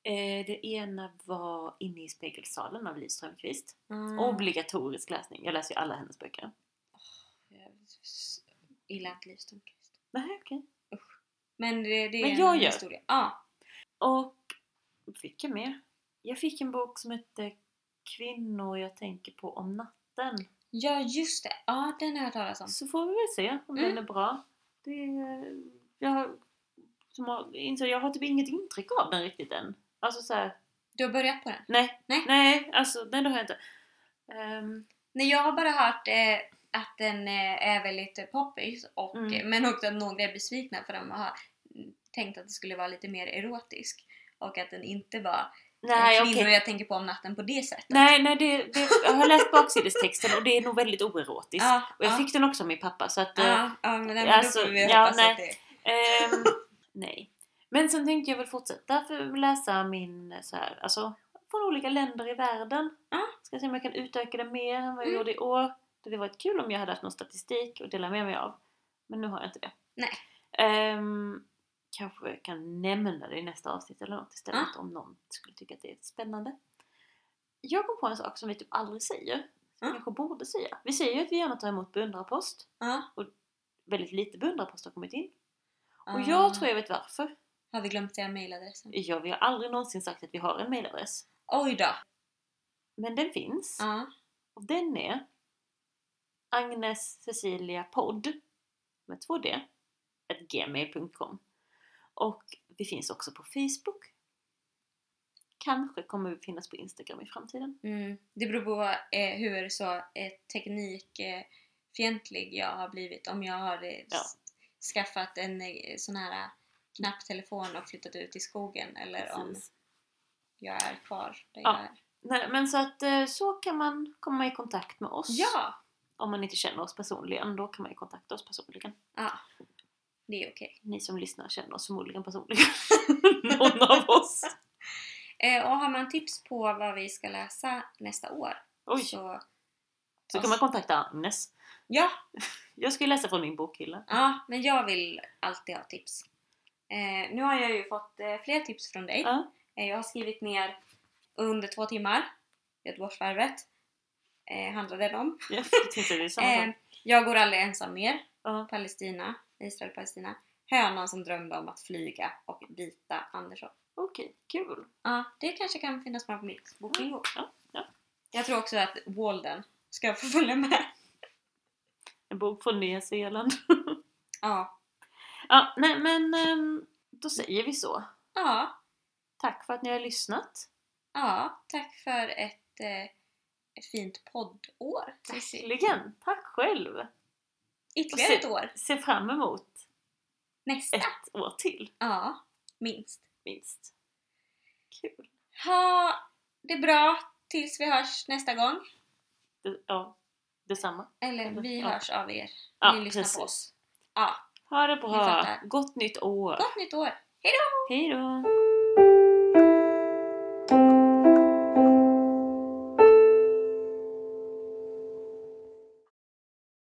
Eh, det ena var Inne i spegelsalen av Liv Strömquist. Mm. Obligatorisk läsning. Jag läser ju alla hennes böcker. Jag gillar inte Liv Strömquist. Nej, okej. Men det, det är Men en jag gör. historia. Ja. Och fick jag med? Jag fick en bok som hette Kvinnor jag tänker på om natten. ja, just det. Ja, den har jag talas om. Så får vi väl se om Mm. den är bra. Det, jag, har- som har, jag har typ inget intryck av den riktigt än. Alltså så här, Du har börjat på den? nej, Nej. nej, alltså det har jag inte. Ehm, Nej, jag har bara hört eh, att den eh, är väldigt poppis och, Mm. men också att några är besvikna för de har tänkt att det skulle vara lite mer erotisk och att den inte var Nej, eh, kvinnor jag tänker på om natten på det sättet. Nej, nej det, det, jag har läst baksidestexten och det är nog väldigt oerotiskt. Ja, och jag ja. fick den också av min pappa så att... eh, Ja, ja men den, Alltså, då får vi ja, hoppas nej. att det... Ehm, nej. Men sen tänkte jag väl fortsätta för läsa min så här, alltså från olika länder i världen. Ja. Ska se om jag kan utöka det mer än vad jag Mm. gjorde i år. Det hade varit kul om jag hade haft någon statistik att dela med mig av. Men nu har jag inte det. Nej. Ehm, kanske jag kan nämna det i nästa avsnitt eller något istället om någon skulle tycka att det är spännande. Jag kom på en sak som vi typ aldrig säger. Som vi Ja. kanske borde säga. Vi säger ju att vi gärna tar emot beundrarpost. Ja. Väldigt lite beundrarpost har kommit in. Och Ah. jag tror jag vet varför. Har vi glömt säga mailadressen? Ja, vi har aldrig någonsin sagt att vi har en mailadress. Oj då! Men den finns. Ja. Och den är Agnes Cecilia podd med två d gmail.com Och vi finns också på Facebook. Kanske kommer vi finnas på Instagram i framtiden. Mm. Det beror på eh, hur så eh, teknikfientlig jag har blivit. Om jag har eh, Ja. skaffat en eh, sån här knapptelefon och flyttat ut i skogen eller om Precis. jag är kvar där Ja. jag är. Nej, men så att eh, så kan man komma i kontakt med oss. Ja! Om man inte känner oss personligen, då kan man ju kontakta oss personligen. Ja, det är okej. Ni som lyssnar känner oss förmodligen personligen. Någon av oss. Eh, och har man tips på vad vi ska läsa nästa år Oj, så... så kan man kontakta Agnes. Ja, Jag ska ju läsa från min bokhylla. ja, men jag vill alltid ha tips. Eh, nu har jag ju fått eh, fler tips från dig. Ja. Eh, jag har skrivit ner under två timmar, Göteborgsvarvet, eh, handlar den om. Jag tänkte det Eh, jag går aldrig ensam mer, Ja. Palestina, Israel-Palestina. Hönan som drömde om att flyga och Vita Andersson. Okej, kul. Ja, det kanske kan finnas med på mitt bokbingo. Ja, ja. Jag tror också att Walden ska få följa med. En bok från Nya Zeeland. Ja. Ja, nej men ehm, då säger vi så. Ja, Tack för att ni har lyssnat. ja tack för ett, eh, ett fint poddår. Verkligen. Tack själv. Ytterligare ett år. Se fram emot Nästa. ett år till, Ja, minst. minst. Kul. Ha det bra tills vi hörs nästa gång. Det, ja, detsamma. Eller Eller, vi ja. hörs av er. Ja, Ni lyssnar precis. på oss. Ja, Ha det bra. Gott nytt år. gott nytt år! Hej då.